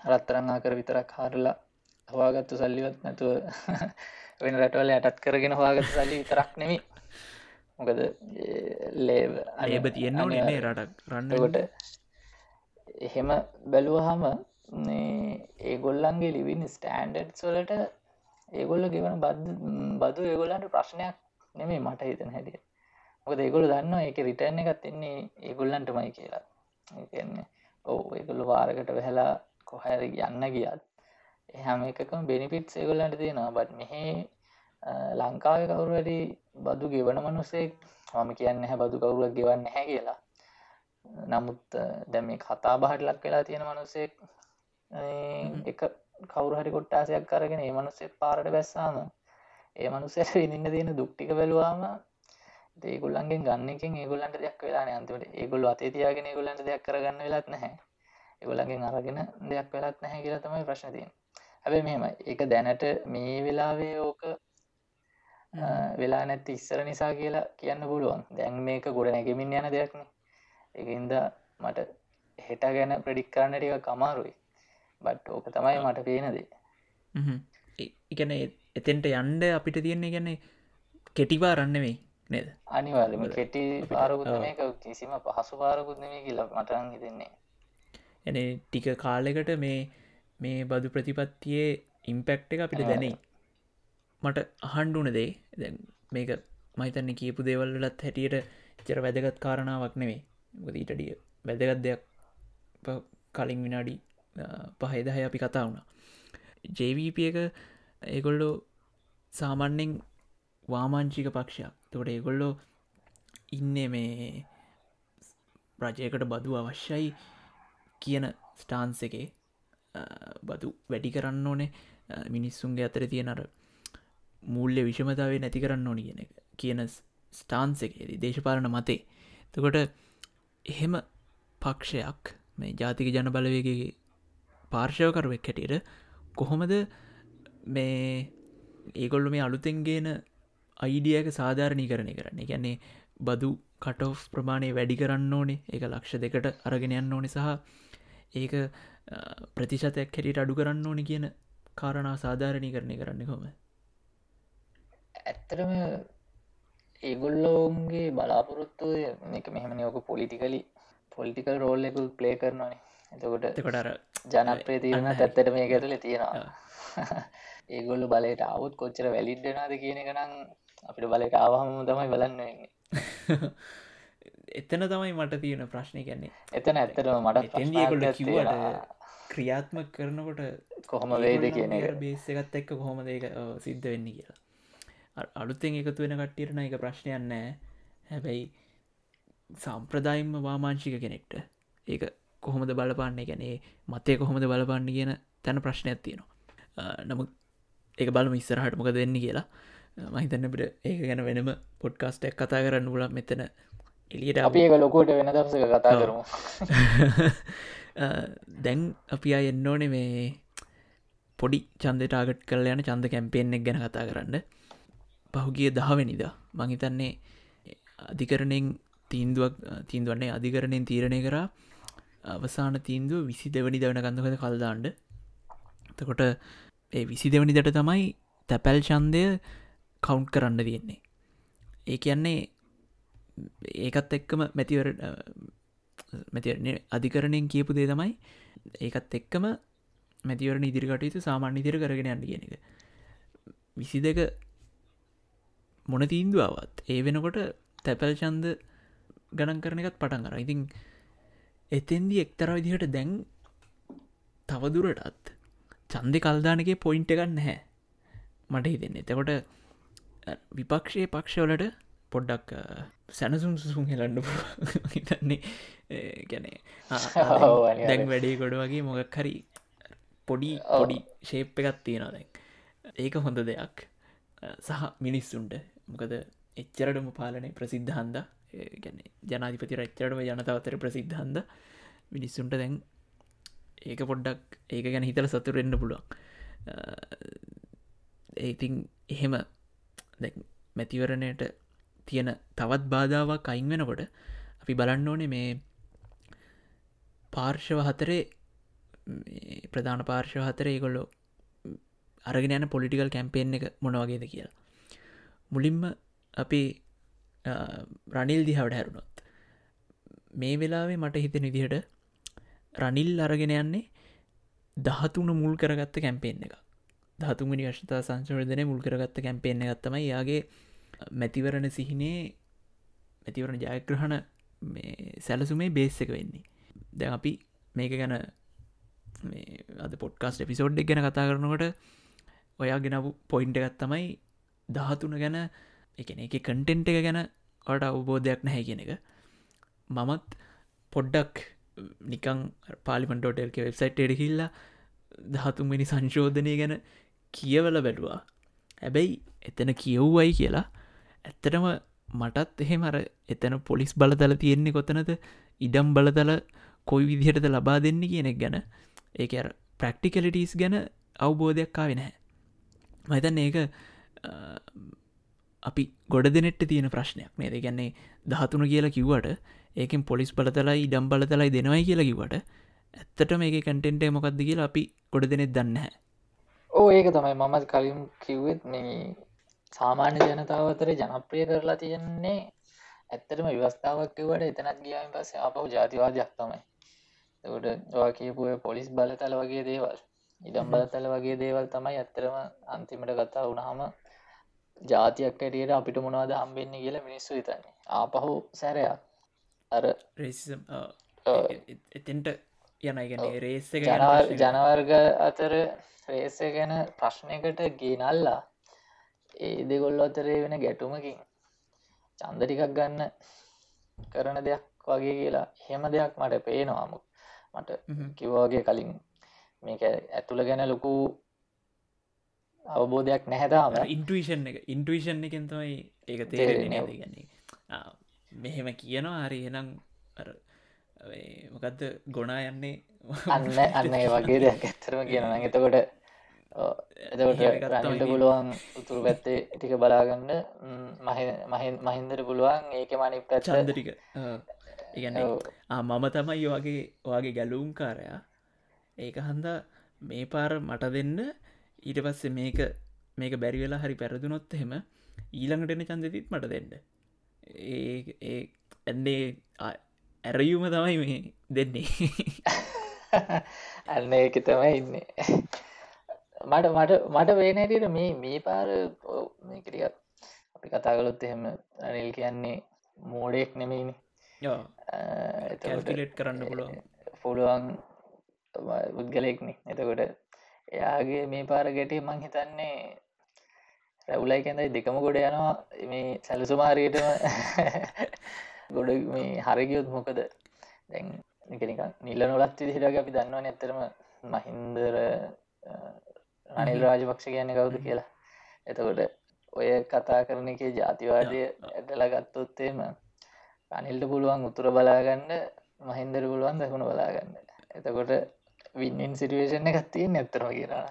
Speaker 2: රත්තරංආ කර විතරක් හාරලා හවාගත්තු සල්ලිවත් නැතුව [laughs] වෙන රටවල යටත් කරගෙන හවාගත් සල්ලි විතරක් නෙමි මොකද ලේබ
Speaker 4: අලේබ තියෙන්න්න නේ රටක් රන්නකොට
Speaker 2: එහෙම බැලුවහම ඒගොල්ලන්ගේ ලිවින් ස්ටෑන්ඩඩ් වලට ඒගොල්ල ගෙවන බද බදු ඒගොල්ලන්ට ප්‍රශ්නයක් නෙමේ මට හිතන හැටිය මොකද ඒගොල දන්න එක රිටර්න එකත් එන්නේ ඒගොල්ලන්ටමයි කියලා. ඒන්නේ ඔවු ඒගොල්ල වාරකට වැහලා කොහැර යන්න ගියත් එහම එකකම බෙනිපිට් ඒගොල්ලන්ට තියෙනවා. බට මෙහේ ලංකාව කවුරු වැඩි බදු ගෙවන මනුසෙක් මම කියන්න හැ බදු කවුරුවක් ගෙවන්න හැ කියලා. නමුත් දැම කතා බහට ලක් වෙලා තියෙන මනුසෙක් එක කවුරු හරි කොට්ටාසයක් කරගෙන ඒ මනුස්සෙත් පාරට බැස්සාම ඒ මනුස්සයට විඳන්න තියෙන දුක්ටික බැලවාම ඒගොල්ලන්ගෙන් ගන්න එකින් ඒගොල්ලන්ට දෙයක් වෙලා අන්තිමට. ඒගොල්ල අතේ තියාගෙන ඒගොල්ලන්ට දෙයක් කරගන්න වෙලත් නැහැ. ඒගොල්ලන්ගෙන් අරගෙන දෙයක් වෙලත් නැහැ කියලා තමයි ප්‍රශ්න තියෙන හැබැයි මෙහෙම ඒක දැනට මේ වෙලාවේ ඕක වෙලා නැති ඉස්සර නිසා කියලා කියන්න පුළුවන්. දැන් මේක ගොඩ නැගෙමින් යන දෙයක්න එකන්ද මට හෙට ගැන ප්‍රඩික් කරන්න ටික කමාරුයි බට් ඕක තමයි මට පේනදේ
Speaker 4: ඉගැන එතෙන්ට යන්ඩ අපිට තියෙන්නේ ගැන්නේ කෙටිවා රන්නවෙයි නේද?
Speaker 2: අනිවාලම කෙටි පාරකුත් මේක කිසිම පහසු පාරකුත් නෙමේ කියලා මටරන් හිතෙන්නේ
Speaker 4: එන ටික කාලෙකට මේ මේ බදු ප්‍රතිපත්තියේ ඉම්පෙක්් එක අපිට දැනෙයි. මට අහන්ඩුන දේ. දැන් මේක මහිතන්නේ කියපු දේවල්ලත් හැටියට චර වැදගත් කාරණාවක් නෙවේ ගදීටඩිය වැදගත් දෙයක් කලින් විනාඩි පහයිදහය අපි කතා වුණා. ජවප එක ඒගොල්ලෝ සාමන්‍යෙන් වාමාංචික පක්ෂයක්. තොට ඒගොල්ලෝ ඉන්න මේ රජයකට බදු අවශ්‍යයි කියන ස්ටාන්ස එකේ. බදු වැඩි කරන්න ඕනේ. මිනිස්සුන්ගේ අතර තියෙනර මුල්ල විෂමතාවේ නැති කරන්න ඕනි කියන කියන ස්ටාන්ස එකේදී දේශපාලන මතේ. තකොට එහෙම පක්ෂයක් මේ ජාතික ජන බලවගේ පාර්ශවකරුවෙක් හැටියට කොහොමද මේ ඒගොල්ලු මේ අලුතෙන්ගේන අයිඩියක සාධාරණී කරණය කරන්නේ? ගැන්නේ බදු කටෝ් ප්‍රමාණය වැඩි කරන්න ඕනේ ඒක ලක්ෂ දෙකට අරගෙන යන්න ඕනි සහ ඒක ප්‍රතිශතයක් හැටියට අඩු කරන්න ඕනි කියන කාරණා සාධාරණී කරණය කරන්න කොම
Speaker 2: ඇත්තරම ඒගොල්ලෝන්ගේ බලාපොරොත්තුව එක මෙහම යෝක පොලිටිකලි පොලිටිකල් රෝල් එකු ප්ලේ කරනවානේ. එතකොට
Speaker 4: එකොටර
Speaker 2: ජනප්‍රේ තිරණ ඇත්තට මේ කරල තියෙනවා. [laughs] ඒගොල්ලු බලයට අවුත් කොච්චර වැලිඩ්ඩනාද කියන එක නම් අපිට බලට ආවහම තමයි බලන්න [laughs]
Speaker 4: එතන තමයි මට තියෙන ප්‍රශ්නය කන්නේ
Speaker 2: එතන ඇත්තටම මට
Speaker 4: එගොල්ල කිවට ක්‍රියාත්ම කරනකොට
Speaker 2: කොහොම වේද කියන
Speaker 4: බේස එකත් එක්ක කොහොමද ඒක සිද්ධ වෙන්න කියලා. අලුත්තෙන් එකතු වෙන කට්ටියටන එක ප්‍රශ්නයන්නෑ හැබැයි සම්ප්‍රදායිම්ම වාමාංශික කෙනෙක්ට ඒක කොහොමද බලපාන්නේ? ගැනේ මතය කොහොමද බලපන්න කියන තැන ප්‍රශ්නයක් තියෙනවා. නමුත් ඒක බලම ඉස්සරහට මොක දෙන්න කියලා. මහිතන්නට ඒක ගැන වෙනම පොඩ්කාස්ටක් කතා කරන්න ල මෙතන එලියට
Speaker 2: අපි ඒක ලොකෝට වෙන දසක කතා කරමු. [laughs]
Speaker 4: දැන් අපි අය එන්න ඕනේ මේ පොඩි චන්දටාගට් කල යන චන්ද කැම්පෙන් එක් ගැන කතා කරන්න. පහුගිය දහවෙනිද මහිතන්නේ අධිකරණයෙන් තීන්දුවක් තීන්දුවන්නේ අධිකරණයෙන් තීරණය කරා අවසාන තීන්දුව විසි දෙවැනි දවන ගඳකද කල්දාන්ඩ තකොට ඒ විසි දෙවනිදට තමයි තැපැල් චන්දය කවුන්් කරන්න තියෙන්නේ. ඒ කියන්නේ ඒකත් එක්කම මැතිවර මැතිරන්නේ අධිකරණයෙන් කියපු දේ තමයි ඒකත් එක්කම මැතිවරණ ඉදිරිකටයුතු සාමාන්‍ය ඉදිර කරගෙන යන්න කියන එක. විසි දෙක මොන තීන්දුවාවත් ඒ වෙනකොට තැපැල් චන්ද ගණන් කරන එකත් පටන් කර ඉතින් එතෙන්දි එක්තර විදිහට දැන් තවදුරටත් චන්දය කල්දානගේ පොයින්ට එකක් නැහැ. මට හිතෙන්න. එතකොට විපක්ෂය පක්ෂවලට පොඩ්ඩක් සැනසුම් සුසුම් හෙලන්න හිතන්නේ ගැනේ. [laughs] දැන් වැඩේ ගොඩ වගේ මොගක් හරි පොඩි පොඩි ශේප් එකත් තියෙනවා දැන්. ඒක හොඳ දෙයක්. සහ මිනිස්සුන්ට. මොකද එච්චරටම පාලනය ප්‍රසිද්ධහන්ද ගැන ජනාධිපති රච්චරටම ජනතාවතර ප්‍රසිද්ධහන්ද මිනිස්සුන්ට දැන් ඒක පොඩ්ඩක් ඒක ගැන හිතල සතුරෙන්න්න පුළුවන්. ඒඉතින් එහෙම මැතිවරණයට තියෙන තවත් බාධාවක් අයින් වෙනකොට අපි බලන්න ඕනේ මේ පාර්ශව හතරේ මේ ප්‍රධාන පාර්ශව හතරේ ඒගොල්ලො අරගෙන යන පොලිටිකල් කැම්පේෙන් එක මොනවගේද කියලා. මුලින්ම අපි රනිල් දිහවට හැරුණොත්. මේ වෙලාවේ මට හිතෙන විදිහට රනිල් අරගෙන යන්නේ දහතුන මුල් කරගත්ත කැම්පේෙන් එක දහතුමනි වශ්තා සංශවර්ධනය මුල් කරගත්ත කැම්පේෙන් ගත්තම යාගේ මැතිවරණ සිහිනේ මැතිවරණ ජයග්‍රහණ සැලසුමේ බේස් එක වෙන්නේ. දැ අපි මේක ගැන අද පොඩ්කාස්ට එපිසෝඩ් එක් ගැන කතා කරනකොට ඔයා ගෙනපු පොයින්ට එකත් තමයි දහතුන ගැන එකන එක කටෙන්ට් එක ගැන කට අවබෝධයක් නැහැ කියෙන එක. මමත් පොඩ්ඩක් නිකං පාලිමන්ටෝටල්ක වෙබ්සයිට් එඩ හිල්ලා දහතුන්වෙනි සංශෝධනය ගැන කියවල බැලුවා. හැබැයි එතන කියව්වයි කියලා ඇත්තටම මටත් එහෙම අර එතන පොලිස් බලතල තියෙන්නේ කොතනද? ඉඩම් බලතල කොයි විදිහටද ලබා දෙන්න කියනෙක් ගැන ඒක ප්‍රක්ටිකලිටස් ගැන අවබෝධයක් කාවෙ නැහැ. මහිතන්න ඒක අපි ගොඩ දෙනෙට්ට තියෙන ප්‍රශ්නයක්. නේද ගැන්නේ දහතුන කියලා කිව්වට ඒකෙන් පොලිස් බලතලයි ඉඩම් බලතලයි දෙනවයි කියලා කිවට ඇත්තට මේක කටෙන්ටේ මොකක්ද කියලා අපි ගොඩ දෙනෙත් දන්න
Speaker 2: ඕ ඒක තමයි මමත් කලින් කිව්වෙත් මේ සාමාන්‍ය ජනතාව අතර ජනප්‍රිය කරලා තියෙන්නේ ඇත්තටම ව්‍යවස්ථාවක් කිවට එතනත් ගියන් පස්සේ අපහු ජාතිවාදයක් තමයි. එකට ඔවා කියපුය පොලිස් බලතල වගේ දේවල් ඉඩම් බලතල වගේ දේවල් තමයි ඇත්තරම අන්තිමට කතා වුණහම ජාතියක් ඇටියට අපිට මොනවද හම්බෙන්නේ කියලා මිනිස්සු හිතන්නේ. ආපහු සැරයක්. අර
Speaker 4: රේසිම් එතෙන්ට යනයිගැන රේස
Speaker 2: ජනවර් ජනවර්ග අතර රේස ගැන ප්‍රශ්නයකට ගේනල්ලා ඒ දෙගොල්ල අතරේ වෙන ගැටුමකින් චන්ද ටිකක් ගන්න කරන දෙයක් වගේ කියලා. හෙම දෙයක් මට පේනවාමුක් මට කිව්වාගේ කලින් මේක ඇතුළ ගැන ලොකු අවබෝධයක් නැහැතාම
Speaker 4: ඉන්ටවිෂන් එක ඉන්ටවිෂන් එකෙන් තමයි ඒක තේරෙන ගන්නේ මෙහෙම කියනවා හරි එනම් මොකක්ද ගොනා යන්නේ?
Speaker 2: අන්න අන්න ඒ වගේ දෙයක් ඇත්තරම කියනවා. [laughs] එතකොට එතකොට රනිට පුළුවන් උතුරු පැත්තේ ටික බලාගන්න. මහින්දර පුළුවන් ඒක මනි
Speaker 4: චන්ද ටික. ඉගන්න මම තමයි වගේ වගේ ගැලුම් කාරයා ඒක හන්දා මේ පාර මට දෙන්න ඊට පස්සේ මේක මේක බැරි වෙලා හරි පැරදුනොත් එහෙම ඊළඟටන චන්දතිත් මට දෙන්න. ඒ ඇන්නේ ඇරයුම තමයි මේ දෙන්නේ. [laughs]
Speaker 2: අන්න ඒක තමයි ඉන්නේ. මට මට මට වේනැටට මේ මේ පාර මේකරිය අපි කතා කළොත් එහෙම අනිල් කියන්නේ මෝඩෙක් නෙමයිනි.
Speaker 4: කැල්ටිලෙට් කරන්න පුළුවන්.
Speaker 2: පුළුවන් පුද්ගලෙක්නෙ එතකොට එයාගේ මේ පාර ගැටිය මං හිතන්නේ රැවුලයි කැඳයි දෙකම ගොඩ යනවා. මේ සැලසුමාරයටම [laughs] ගොඩ මේ හරගියොත් මොකද? දැන් එකනික නිල්ල නොලත් විදිහිටක අපි දන්නවා ඇතරම මහින්දර රනිල් රාජපක්ෂ කියන්න කවුද කියලා. එතකොට ඔය කතා කරන එක ජාතිවාදය ඇටල ගත්තොත්තේම අනිල්ට පුළුවන් උතුර බලාගන්න මහින්දර පුළුවන් දකුණ බලාගන්න. එතකොට වින්ින් සිටුවේෂන් එකත් තියෙන් ඇත්තරම කියලා.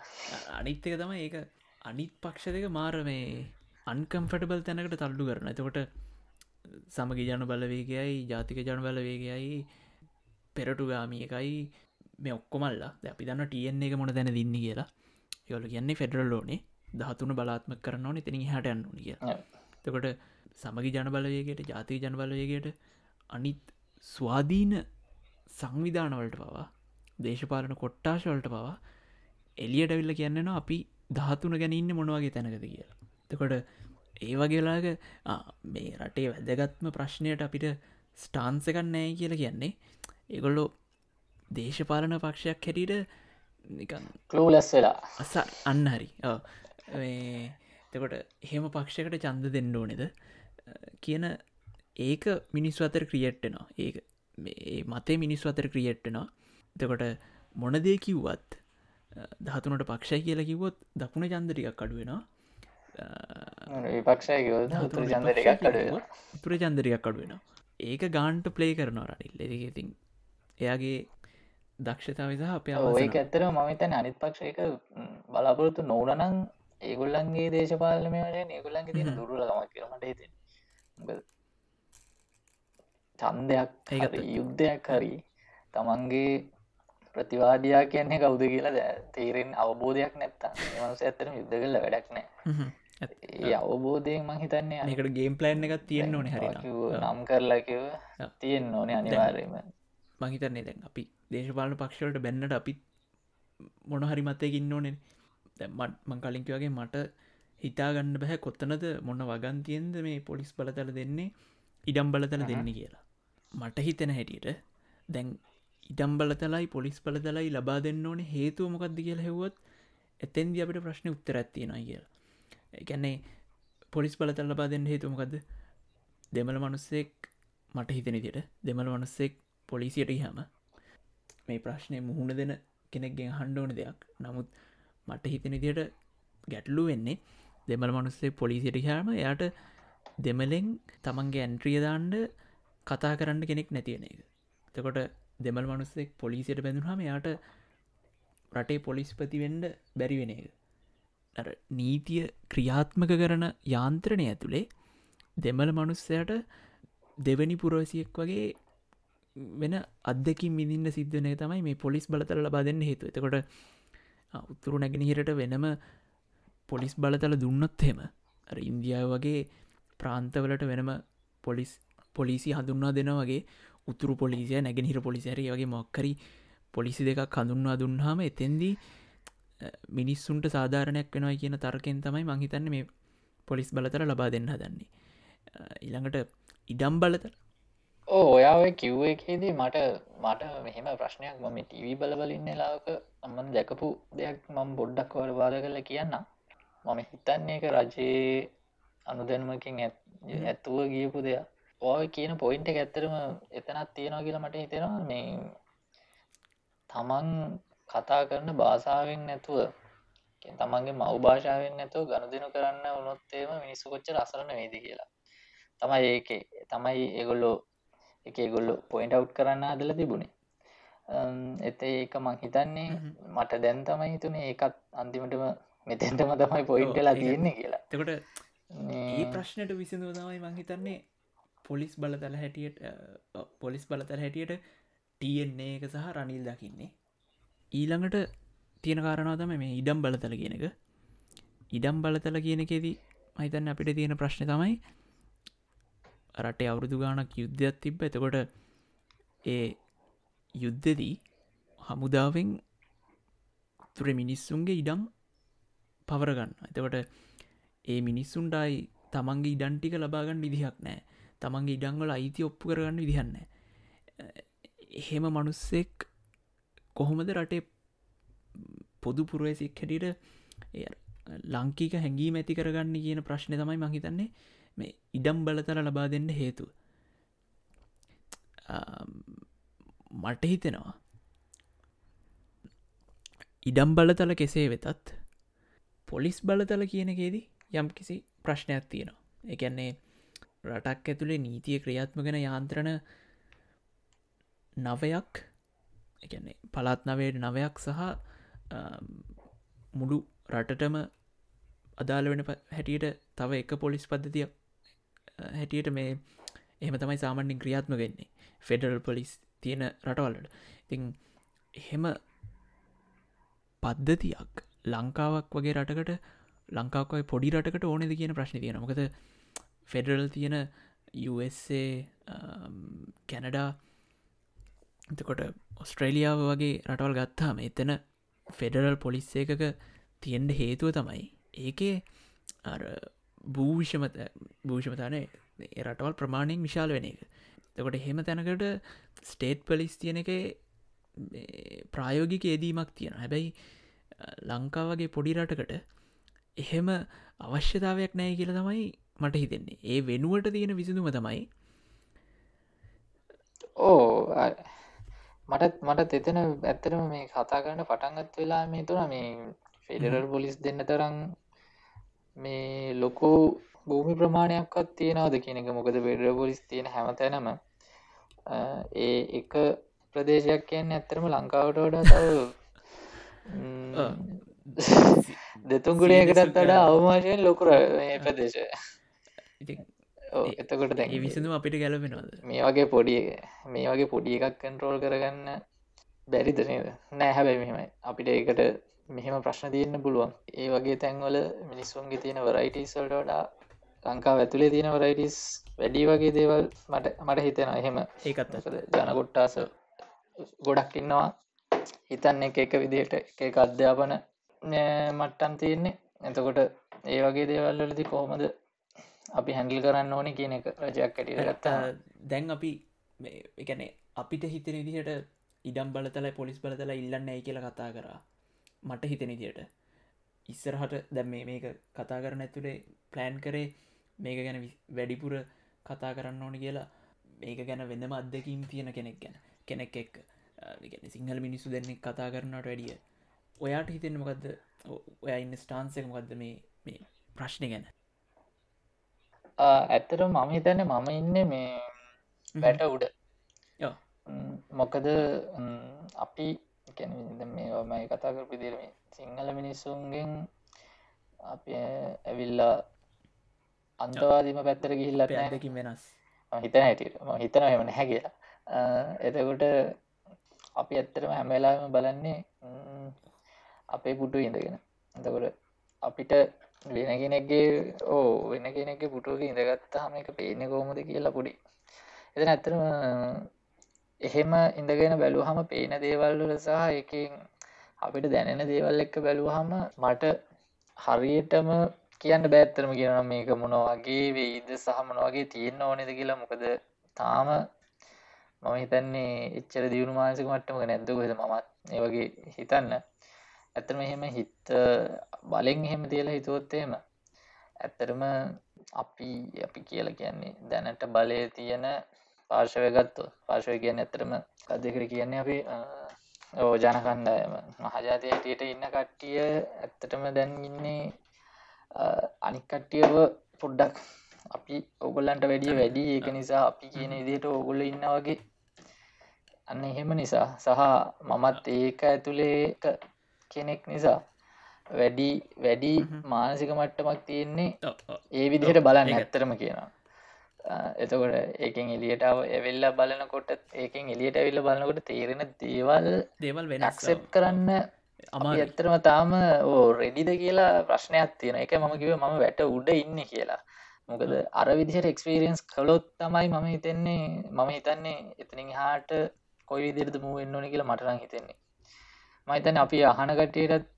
Speaker 4: අනිත්තක තම ඒක අනිත් පක්ෂ දෙක මාර මේ අන්කම්ෆටබල් තැනකට තල්ලු කරන එතකොට සමගි ජන බලවේගයයි ජාතික ජන බලවේගයයි පෙරටු ගාමිය එකයි මේ ඔක්කොමල්ලා අපි දන්න ටියන් එක මොන දැන දින්න කියලා. යොල කියන්නේ ෆෙඩරල් ඕනේ දහතුන බලාත්ම කරන්න ඕන. එතන හට යන්න කිය තකොට සමගි ජන බලවේගයට ජාතික ජන බලවේගයට අනිත් ස්වාධීන සංවිධානවලට පවා දේශපාලන කොට්ටාශවලට පවා එලියට විල්ල කියන්නවා අපි ධාතුන ගැනඉන්න මොනවගේ තැනකද කියලා. තකොට ඒ වගේලාග මේ රටේ වැදගත්ම ප්‍රශ්නයට අපිට ස්ටාන්සකන් නෑ කියලා කියන්නේ ඒගොල්ලෝ දේශපාලන පක්ෂයක් හැටියට නිකන්
Speaker 2: කලූලස් වෙලා.
Speaker 4: අස අන්න හරි. තකොට එහෙම පක්ෂකට චන්ද දෙන්න ඕනෙද? කියන ඒක මිනිස් අතර ක්‍රියට්ටනවා මේ මතේ මිනිස් අතර ක්‍රියට්ටනවා තකොට මොනදේ කිව්වත් දහතුනට පක්ෂයි කියලා කිව්වොත් දකුණ චන්දටිකක් අඩුවෙනවා
Speaker 2: විපක්ෂය කිවද උතුර චන්ද එකක් අඩුව
Speaker 4: තුර චන්දරයක් අඩුවෙන ඒක ගාන්ට ප්ලේ කරනවා රනිල්. එතින් එයාගේ දක්ෂතාව සහ අප
Speaker 2: ඒක ඇත්තර මතන අනිත් පක්ෂයක බලාපොරොත්තු නොවනනං ඒගොල්ලන්ගේ දේශපාලනය වලට ඒගොල්ලන්ගේ තියෙන දුරලමක් කියරමට හිත චන්දයක් යුද්ධයක් හරි තමන්ගේ ප්‍රතිවාදයා කියන්නේ කවුද කියලා තේරෙන් අවබෝධයක් නැත්තා මස ඇතරම යුද්ධ කල්ල වැඩක් නෑ. ඒ අවබෝධයෙන් මං හිතන්නේ
Speaker 4: ඒකට ගේම් ප්ලෑන් එකක් තියෙන්න්න ඕන හරි
Speaker 2: නම් කරලා කිව තියෙන් ඕනේ අනිවාර්යම
Speaker 4: මහිතන්නේ දැන් අපි දේශපාලන පක්ෂවලට බැන්නට අපි මොන හරි මතයක ඉන්න ඕනෙන් දැමත් මං කලින්ක වගේ මට හිතාගන්න බැහැ කොත්තනද මොන්න වගන්තියෙන්ද මේ පොලිස් බලතල දෙන්නේ ඉඩම් බලතල දෙන්න කියලා. මට හිතෙන හැටියට දැන් ඉඩම් බලතලයි පොලිස් බලතලයි ලබා දෙන්න ඕනේ හේතුව මොකක්ද කියලා හෙවුවත් එතැන්දි අපට ප්‍රශ්න උත්තර ඇත්තියෙනයි කියලා. එකන්නේ පොලිස් බලතල් ලබා දෙන්න හේතුමකක්ද දෙමළ මනුස්සෙක් මට හිතන දිට දෙමළ මනුස්සෙක් පොලිසියට හම මේ ප්‍රශ්නය මුහුණ දෙන කෙනෙක්ගෙන් හන්ඩෝන දෙයක්. නමුත් මට හිතන දිට ගැටලු වෙන්නේ දෙමළ මනුස්සේ පොලිසියට හාම එයාට දෙමලෙන් තමන්ගේ ඇන්ට්‍රියදාන්ඩ කතා කරන්න කෙනෙක් නැතියෙන එක. තකොට දෙමල් මනුස්සෙක් පොලිසියට බැඳුහම යාට රටේ පොලිස්පතිවෙන්ඩ බැරිවෙන එක. නීතිය ක්‍රියාත්මක කරන යාන්ත්‍රණය ඇතුළේ දෙමල මනුස්සයට දෙවැනි පුරවසියෙක් වගේ වෙන අදකින් මිදින්න සිද්ධනය තමයි මේ පොලිස් බලතල ලබා දෙන්න හේතු එතකොට උත්තුරු නැගෙනහිරට වෙනම පොලිස් බලතල දුන්නොත් හෙම ඉන්දියාව වගේ ප්‍රාන්තවලට වෙනම පොලිස් පොලිසි හඳුන්වා දෙන වගේ උතුරු පොලිසිය නැගෙනහිර පොලිසිරය වගේ මොක්කරි පොලිසි දෙකක් හඳුන්වා දුන්හම එතෙන්දී මිනිස්සුන්ට සාධාරණයක් වෙනවා කියන තර්කෙන් තමයි මංහිතන්න මේ පොලිස් බලතර ලබා දෙන්න දන්නේ ඉළඟට ඉඩම් බලතර
Speaker 2: ඕ ඔයාව කිව්ව එකේදී මට මට මෙහෙම ප්‍රශ්නයක් මම ටීවී බලබලින්න ලාක අම්මන් දැකපු දෙයක් මම බොඩ්ඩක් වල වාද කරල කියන්න මම හිතන්නේ එක රජයේ අනුදැනුවකින් ඇත්තුව ගියපු දෙයක්. ඔය කියන පොයින්ට ඇත්තරම එතනත් තියෙනවා කියලා මට හිතෙනවා. මේ තමන් කතා කරන භාෂාවෙන් නැතුව තමන්ගේ මව් භාෂාවෙන් නැතුව ගණදනු කරන්න උනොත්තේම මිනිස්සු කොච්ච රසරන වේද කියලා. තමයි ඒක තමයි ඒගොල්ලෝ එක ගොල්ලො පොයින්ට අව් කරන්න අදල තිබුණේ. එත ඒක මං හිතන්නේ මට දැන් තමයි හිතුනේ ඒකත් අන්තිමටම මෙතැන්ටම තමයි පොයින්ටලා තියෙන්නේ කියලා.
Speaker 4: තකොට ඒ ප්‍රශ්නයට විසිඳව තමයි මං හිතන්නේ පොලිස් බලතල හැටියට පොලිස් බලතල හැටියට ටන්නේ එක සහ රනිල් දකින්නේ. ඊළඟට තියෙන කාරණාවතම මේ ඉඩම් බලතල කියන එක. ඉඩම් බලතල කියන එකෙදී මහිතන්න අපිට තියෙන ප්‍රශ්න තමයි රටේ අවුරුදු ගානක් යුද්ධයක් තිබ්බ. එතකොට ඒ යුද්ධදී හමුදාවෙන් තුර මිනිස්සුන්ගේ ඉඩම් පවරගන්න එතකොට ඒ මිනිස්සුන්ටයි තමන්ගේ ඉඩන්ටික ලබාගන්න විදිහක් නෑ තමන්ගේ ඉඩංගල අයිති ඔප්පු කරගන්න විදිහන්න එහෙම මනුස්සෙක් කොහොමද රටේ පොදු පුරුවසික් හැටියට ලංකීක හැඟීම ඇති කරගන්න කියන ප්‍රශ්නය තමයි මහිතන්නේ මේ ඉඩම් බලතර ලබා දෙන්න හේතු මට හිතෙනවා ඉඩම් බලතල කෙසේ වෙතත් පොලිස් බලතල කියනකේදී යම් කිසි ප්‍රශ්නයක් තියෙනවා. එකන්නේ රටක් ඇතුළේ නීතිය ක්‍රියාත්මගෙන යාන්ත්‍රණ නවයක් එකන්නේ පළත් නවයට නවයක් සහ මුළු රටටම අදාළ වෙන හැටියට තව එක පොලිස් පද්ධතියක් හැටියට මේ එහම තමයි සාමන්‍යින් ක්‍රියාත්ම වෙන්නේ. ෆෙඩරල් පොලිස් තියෙන රටවල්ලට ඉතිං එහෙම පද්ධතියක් ලංකාවක් වගේ රටකට ලංකාවයි පොඩි රටකට ඕනෙද කියන ප්‍රශ්න තියෙන මොකද ෆෙඩරල් තියෙන USA කැනඩා um, එතකොට ඔස්ට්‍රේලියාව වගේ රටවල් ගත්තාම එතන ෆෙඩරල් පොලිස් එකක තියෙන්ට හේතුව තමයි ඒකේ භූවිෂමත භූෂමතානය රටවල් ප්‍රමාණයෙන් විශාල වෙන එක. තකොට එහෙම තැනකට ස්ටේට් පලිස් තියෙන එක ප්‍රායෝගික ඒදීමක් තියෙන හැබැයි ලංකාවගේ පොඩි රටකට එහෙම අවශ්‍යතාවයක් නෑ කියල තමයි මට හිතෙන්නේ. ඒ වෙනුවට තියෙන විසිදුම තමයි
Speaker 2: ඕ මටත් මට එතන ඇත්තරම මේ කතා කරන්න පටන්ගත් වෙලා මේ තුන මේ ෆෙඩරල් පොලිස් දෙන්න තරම් මේ ලොකු භූමි ප්‍රමාණයක්වත් තියෙනවාද කියනක මොකද පෙඩර පොලිස් තියෙන හැමතැනම ඒ එක ප්‍රදේශයක් කියන්න ඇත්තරම ලංකාවට වඩා තව [laughs] දෙතුන්ගුණයකටත් වඩා අවමාශයෙන් ලොකුර ප්‍රදේශය එතකොට දැ
Speaker 4: විසිඳම අපිට ගැලපෙනවාද?
Speaker 2: මේ වගේ පොඩි මේ වගේ පොඩි එකක් කන්ට්‍රෝල් කරගන්න බැරිදනේද නෑ හැබැයි මෙහෙමයි. අපිට ඒකට මෙහෙම ප්‍රශ්න තියන්න පුළුවන්. ඒ වගේ තැන්වල මිනිස්සුන්ගේ තියෙන වරයිටස්වල්ට වඩා ලංකාව ඇතුළේ තියෙන වරයිටස් වැඩි වගේ දේවල් මට මට හිතෙන එහෙම
Speaker 4: ඒකත්
Speaker 2: ජනකොට්ටාස ගොඩක් ඉන්නවා. හිතන්න එක එක විදිහට එක අධ්‍යාපන මට්ටම් තියෙන්නේ. එතකොට ඒ වගේ දේවල්වලදි කොහොමද අපි හැඩිල් කරන්න ඕන කියන එක රජයක් කැටිට ගත්තා
Speaker 4: දැන් අපි එකන අපිට හිතන විදිහට ඉඩම් බලතල පොලිස් බලතල ඉල්ලන්න ඇයි කියලා කතා කරා. මට හිතන දියට ඉස්සරහට දැම් මේක කතා කරන ඇතුළේ ප්ලෑන් කරේ මේක ගැන වැඩිපුර කතා කරන්න ඕන කියලා. මේක ගැන වෙනම අත්දකින් තියෙන කෙනෙක් ගැන කෙනෙක් එක් සිංහල මිනිස්සු දෙන්නෙක් කතා කරනට වැඩිය. ඔයාට හිතෙන මොකක්ද ඔය ඉන්න ස්ටාන්සක මොකක්ද මේ මේ ප්‍රශ්නය ගැන
Speaker 2: ඇත්තට මම හිතන්න මම ඉන්න මේ වැට උඩ. මොකද අපි මේ මයි කතා කරපු දිරම සිංහල මිනිස්සුන්ගෙන් අපි ඇවිල්ලා අන්තවාදීම පැත්තර ගිහිල්ල
Speaker 4: ඇදකින් වෙනස්.
Speaker 2: හිතන හැට හිතන එමන හැ කියලා. එතකොට අපි ඇත්තරම හැමලාම බලන්නේ අපේ පුටු ඉඳගෙන. එතකොට අපිට වෙන කෙනෙක්ගේ ඕ වෙන කෙනෙක් පුටුවක ඉඳගත්තාම එක පේන කෝමද කියලා පුඩි. එත ඇත්තරම එහෙම ඉඳගෙන බැලූහම පේන දේවල්වල සහ එකින් අපිට දැනෙන දේවල් එක්ක බැලූහම මට හරියටම කියන්න බෑත්තරම කියන මේක මොනවගේ වෙයිද සහ මොනවගේ තියෙන්න්න ඕනෙද කියලා. මොකද තාම මම හිතන්නේ එච්චර දියුණු මානසික මට්ටමක නැද්දකොද මමත්? ඒ වගේ හිතන්න. ඇත්තම එහෙම හිත බලෙන් එහෙම තියලා හිතුවොත්තේම ඇත්තරම අපි අපි කියලා කියන්නේ දැනට බලය තියෙන පාර්ශවය ගත්තු පාර්ශවය කියන්න ඇතරම අදකර කියන්නේ අපි ඕ ජනකණ්ඩායම. මහජාතය ඇටියට ඉන්න කට්ටිය ඇත්තටම දැන් ඉන්නේ අනික් කට්ටියව පොඩ්ඩක් අපි ඔගොල්ලන්ට වැඩිය වැඩි. ඒක නිසා අපි කියන ඉදිට ඔගොල්ල ඉන්න වගේ අන්න එහෙම නිසා. සහ මමත් ඒක ඇතුළේ කෙනෙක් නිසා. වැඩි වැඩි මානසික මට්ටමක් තියෙන්නේ ඒ විදිහට බලන්න ඇත්තරම කියනවා. එතකොට ඒකෙන් එලියටාව එවෙල්ල බලනකොට ඒකෙන් එලියට ඇවිල්ල බලනකොට තේරෙන දේවල්
Speaker 4: දේවල්
Speaker 2: වෙනක්සෙප් කරන්න අම ඇත්තරම තාම ඕ රෙඩිද කියලා ප්‍රශ්නයක් තියෙන එක මම කිව මම වැට උඩ ඉන්න කියලා. මොකද අර විදිහට එක්ස්පිරියන්ස් කළොත් තමයි මම හිතන්නේ මම හිතන්නේ එතනින් හාට කොයි විදිරද මුවෙන්න ඕන කියලා මටරං හිතෙන්නේ මහිතන අපි අහනකටයටත්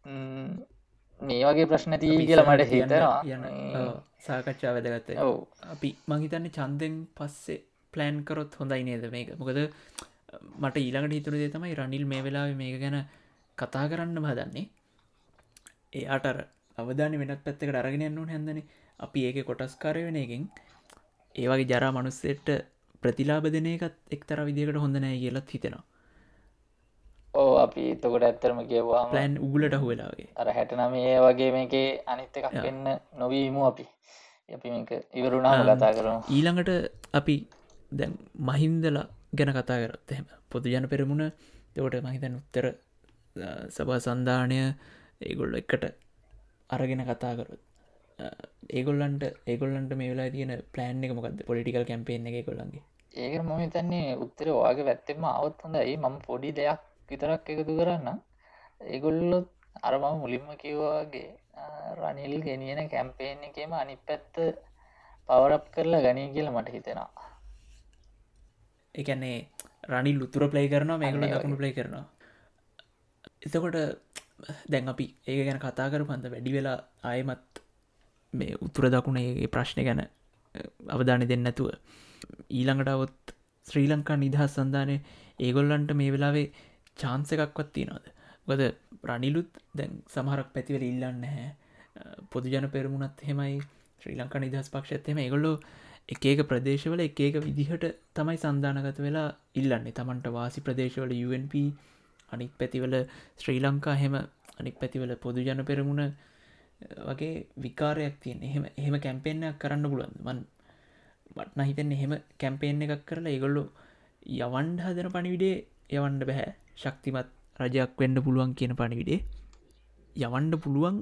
Speaker 2: මේ වගේ ප්‍රශ්න තිී කියලා මට හිතනවා.
Speaker 4: සාකච්ඡා වැදගත්ත
Speaker 2: ඔව
Speaker 4: අපි මහිතන්න චන්දෙන් පස්සේ ප්ලෑන් කරොත් හොඳයි නේද මේක? මොකද මට ඊළඟට හිතුරදේ තමයි රනිල් මේ වෙලා මේක ගැන කතා කරන්න හදන්නේ ඒ අටර අවධාන වෙනක් පැත්තකට අරගෙනයන්නු හැදන අපි ඒක කොටස්කාරය වෙන එකෙන් ඒවගේ ජරා මනුස්සෙට ප්‍රතිලාබ දෙන එකත් එක්තර විදිකට හොඳ නෑ කියලත් හිතෙනවා
Speaker 2: ඕ අපි එතකොට ඇත්තරම කියවා
Speaker 4: ප්ලෑන් උගලට හුවෙලාගේ
Speaker 2: අර හැටනම ඒ වගේ මේකේ අනිත්ත එකක් වෙන්න නොවීමු අපි. අපි ඉවරුණාම කතා කරන
Speaker 4: ඊළඟට අපි දැන් මහින්දලා ගැන කතා කරත් එහෙම. පොදු ජන පෙරමුණ තවට මහිතන් උත්තර සභා සන්ධානය ඒගොල්ල එකට අරගෙන කතා කරොත්. ඒගොල්ලන්ට ඒගොල්ලන්ට මේ වෙලා තියෙන ප්ලෑන් එක මොකද පොලිටිකල් කැම්පේෙන් එක කොල්ලන්ගේ
Speaker 2: ඒක මොම තන්නේ උත්තර වාගේ වැත්තෙම අවත් හොඳයි. මම පොඩි දෙයක් විතරක් එකතු කරන්න ඒගොල්ලොත් අරම මුලින්ම කිව්වාගේ රනිල් ගෙනියන කැම්පේෙන් එකම අනි පැත්ත පවරප් කරලා ගනී කියලා මට හිතෙනවා.
Speaker 4: එකන්නේ රනිල් උතුර ප්ලේ කරනවා මේකල දකුණු ප්ලේ කරනවා. එතකොට දැන් අපි ඒක ගැන කතා කර පන්ද වැඩි වෙලා ආයමත් මේ උතුර දකුණ ඒ ප්‍රශ්නය ගැන අවධානය දෙන්න ඇතුව ඊළඟට අවොත් ශ්‍රී ලංකා නිදහස් සන්ධානය ඒගොල්ලන්ට මේ වෙලාවේ චාන්ස එකක්වත් තියනවාද? ගොද ප්‍රනිලුත් දැන් සමහරක් පැතිවල ඉල්ලන්න හැ පොදු ජන පෙරමුණත් හෙමයි ශ්‍රී ලංකා නිදහස් පක්ෂත්තෙම ඒගොල්ලෝ එකක ප්‍රදේශවල එකක විදිහට තමයි සන්ධානගත වෙලා ඉල්ලන්නේ. තමන්ට වාසි ප්‍රදේශවල UNP අනික් පැතිවල ශ්‍රී ලංකා හෙම අනික් පැතිවල පොදු ජන පෙරමුණ වගේ විකාරයක් තියෙන් එහෙම එහෙම කැම්පෙන්න්නයක් කරන්න පුලුවන් මන් මටන හිතෙන් එහෙම කැම්පේෙන් එකක් කරලා ඒගොල්ලු යවන්ඩ හදන පණිවිඩේ යවන්ඩ බැහැ ශක්තිමත් රජයක් වෙන්ඩ පුළුවන් කියන පණිවිඩේ යවන්ඩ පුළුවන්.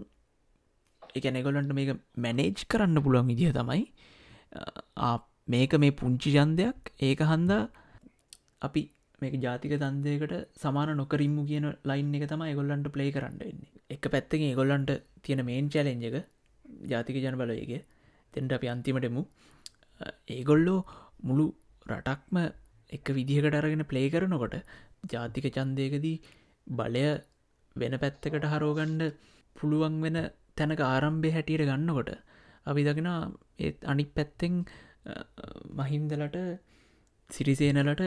Speaker 4: එක නැගොලන්ට මේක මැනේජ් කරන්න පුළුවන් විදිහ තමයි. මේක මේ පුංචි ජන්දයක් ඒක හන්දා අපි මේක ජාතික තන්දයකට සමාන නොකරින්මු කියන ලයින් එක තම ගොල්ලන්ට ප්ලේ කරන්න එන්නේ එක පැත්තකින් ගොල්ලන්ට තියෙන මේන් චලෙන්ජ එක ජාතික ජන බලයගේ තෙන්ට අපි අන්තිමටමු ඒගොල්ලෝ මුළු රටක්ම එක විදිහකට අරගෙන ප්ලේ කරනකොට ජාතික චන්දයකදී බලය වෙන පැත්තකට හරෝගණ්ඩ පුළුවන් වෙන තැනක ආරම්භය හැටියට ගන්නකොට අපි දගෙන ඒත් අනික් පැත්තෙන් මහින්දලට සිරිසේනලට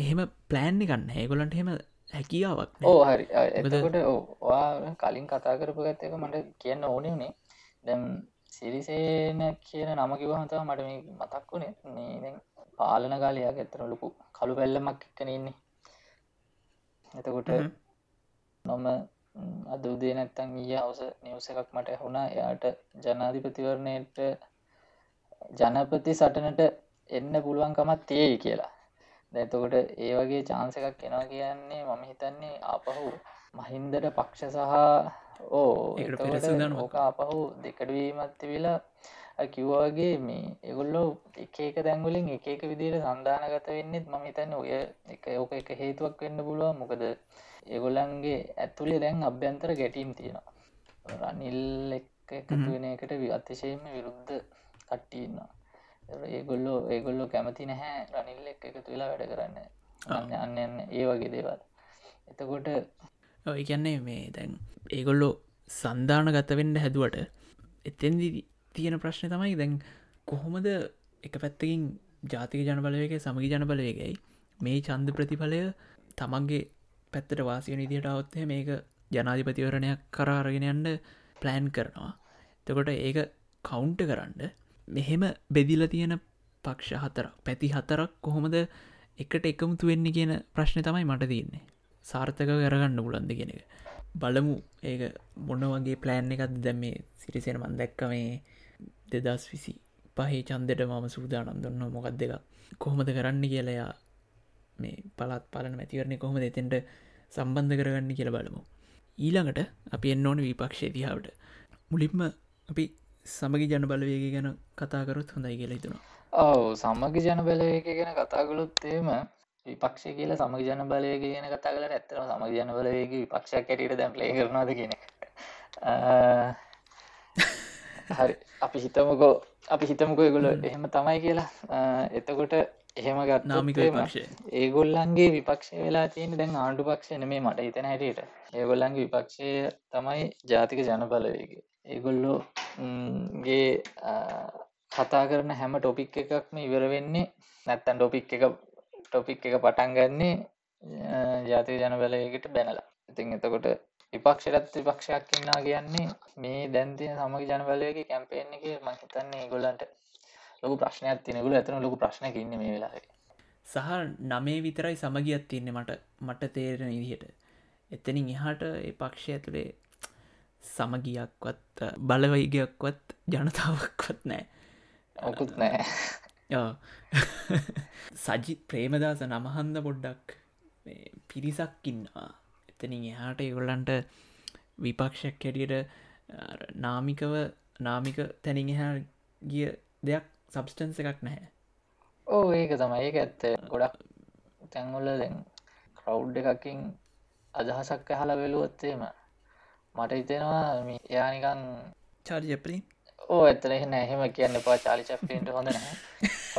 Speaker 4: එහෙම ප්ලෑන්් ගන්න ඒගොලන්ට හෙම හැකියාවක්
Speaker 2: ඕ හරි. එතකොට ඕවා කලින් කතා කරපු ගත්තක මට කියන්න ඕනේ වනේ දැම් සිරිසේන කියන නම කිවහතව මට මේ මතක් වුණේ මේ පාලන කාලයක් ඇත්තර ලොකු කළු පැල්ලමක් එක්කනන්නේ එතකොට නොම අද උදේ නැත්තං ඊය හවස නිවස එකක් මට හුණා එයාට ජනාධිපතිවරණයට ජනපති සටනට එන්න පුළුවන්කමත් තියෙයි කියලා. දැතකොට ඒ වගේ චාන්ස එකක් කෙනවා කියන්නේ මම හිතන්නේ ආපහු මහින්දට පක්ෂ සහ ඕ ඕක අපහු දෙකඩවීමත්ති වෙලා කිව්වාගේ මේ එගොල්ලෝ එක එක දැංගුලින් එක එක විදියට සන්ධානගත වෙන්නෙත් ම හිතන්න ඔය එක ඕක එක හේතුවක් වෙන්න පුළුව මොකද ඒගොල්ලන්ගේ ඇතුළේ දැන් අභ්‍යන්තර ගැටීම් තියෙනවා. රනිල් එක් එකතු වෙන එකට අතිශයෙන්ම විරුද්ධ කට්ටින්නවා ඒගොල්ලෝ ඒගොල්ලෝ කැමති නැහැ රනිල් එක් එකතු වෙලා වැඩ කරන්න. අන්න අන්න. ඒ වගේ දේවල්. එතකොට
Speaker 4: ඔය කියන්නේ මේ දැන් ඒගොල්ලෝ සන්ධාන ගතවෙන්න හැදුවට එතෙන්දි තියෙන ප්‍රශ්න තමයි දැන් කොහොමද එක පැත්තකින් ජාතික ජනබලවගේ සමගි ජනබලවගේයි මේ චන්ද ප්‍රතිඵලය තමන්ගේ පැත්තට වාසිය නිදියට අවත්තය මේක ජනාධිපතිවරණයක් කරාරගෙනයන්ට ප්ලෑන් කරනවා. තකොට ඒක කවුන්ට කරන්න මෙහෙම බෙදිල තියෙන පක්ෂ හතරක් පැති හතරක් කොහොමද එකට එකමුතු වෙන්න කියන ප්‍රශ්න තමයි මට තියන්නේ. සාර්ථක කරගන්න පුලන්ද කියෙන එක. බලමු. ඒක මොන්න වගේ ප්ලෑන් එකත් දැම් මේ සිරිසෙන මන් දැක්ක මේ දෙදස් විසි පහේ චන්දට මම සූදානම් දුන්න. මොකක් දෙක කොහොමද කරන්න කියලයා මේ පලත් පාලන මැතිවරණය කොහොම දෙතෙන්ට සම්බන්ධ කරගන්න කියල බලමු. ඊළඟට අපි එන්න ඕන විපක්ෂය දිහාවට. මුලින්ම අපි සමගි ජන බලවේග ගැන කතාකරොත් හොඳයි කියලා හිතුනවා
Speaker 2: ඔව සමගි ජන බලවේග ගැන කතාගලුත්තේම විපක්ෂ කියල සමග ජන බලයක කියන කතා කල ඇත්තන සමග ජන බලවේග විපක්ෂයක් කැටට දැම් ලේ කරනද කියන හරි. අපි හිතමකෝ අපි හිතමකෝ ගොල එහෙම තමයි කියලා. එතකොට එහෙම ගත්
Speaker 4: නාමික විපක්ෂය.
Speaker 2: ඒගොල්ලන්ගේ විපක්ෂය වෙලා තියෙන දැන් ආණ්ඩු පක්ෂණ මේ මට හිතන හැටියට. ඒගොල්ලන්ගේ විපක්ෂය තමයි ජාතික ජන බලවේගේ ඒගොල්ලෝ ගේ කතා කරන හැම ටොපික් එකක්ම ඉවර වෙන්නේ නැත්තන් ටොපික් එක ටොපික් එක පටන් ගන්නේ ජාතික ජන බලයකට බැනලා. ඉතින් එතකොට විපක්ෂරත් විපක්ෂයක් ඉන්නා කියන්නේ මේ දැන්තිය සමග ජනබලයගේ කැම්පේෙන් එක මහිතන්නේ ගොල්ලන්ට ලොකු ප්‍රශ්නයක් තිනෙකුල ඇතන ලොකු ප්‍රශ්න ඉන්න මේ වෙලාේ
Speaker 4: සහ නමේ විතරයි සමගියත් තින්නේ මට මට තේරෙන ඉදිහට එතනින් එහාට ඒ පක්ෂය ඇතුළේ සමගියක්වත් බලවයිගයක්වත් ජනතාවක්වත් නෑ
Speaker 2: ඔකුත් නෑ [laughs] [laughs]
Speaker 4: සජිත් ප්‍රේමදාස නමහන්ද පොඩ්ඩක් පිරිසක් ඉන්නවා. එතනින් එහාට ඒගොල්ලන්ට විපක්ෂයක් හැටියට නාමිකව නාමික තැනින් එහා ගිය දෙයක් සබස්ටන්ස එකක් නැහැ.
Speaker 2: ඕ ඒක තමයි. ඒක ඇත්ත. ගොඩක් තැන්ගොල්ල දැන් කවුඩ් එකකින් අදහසක් ඇහල වෙලුවත්තේම මට හිතෙනවා එයානිකං
Speaker 4: චාර්ජපලි
Speaker 2: ඕ ඇතන නැහෙම කියන්න පා චාලි චප්පීන්ට හොඳ නැහැ.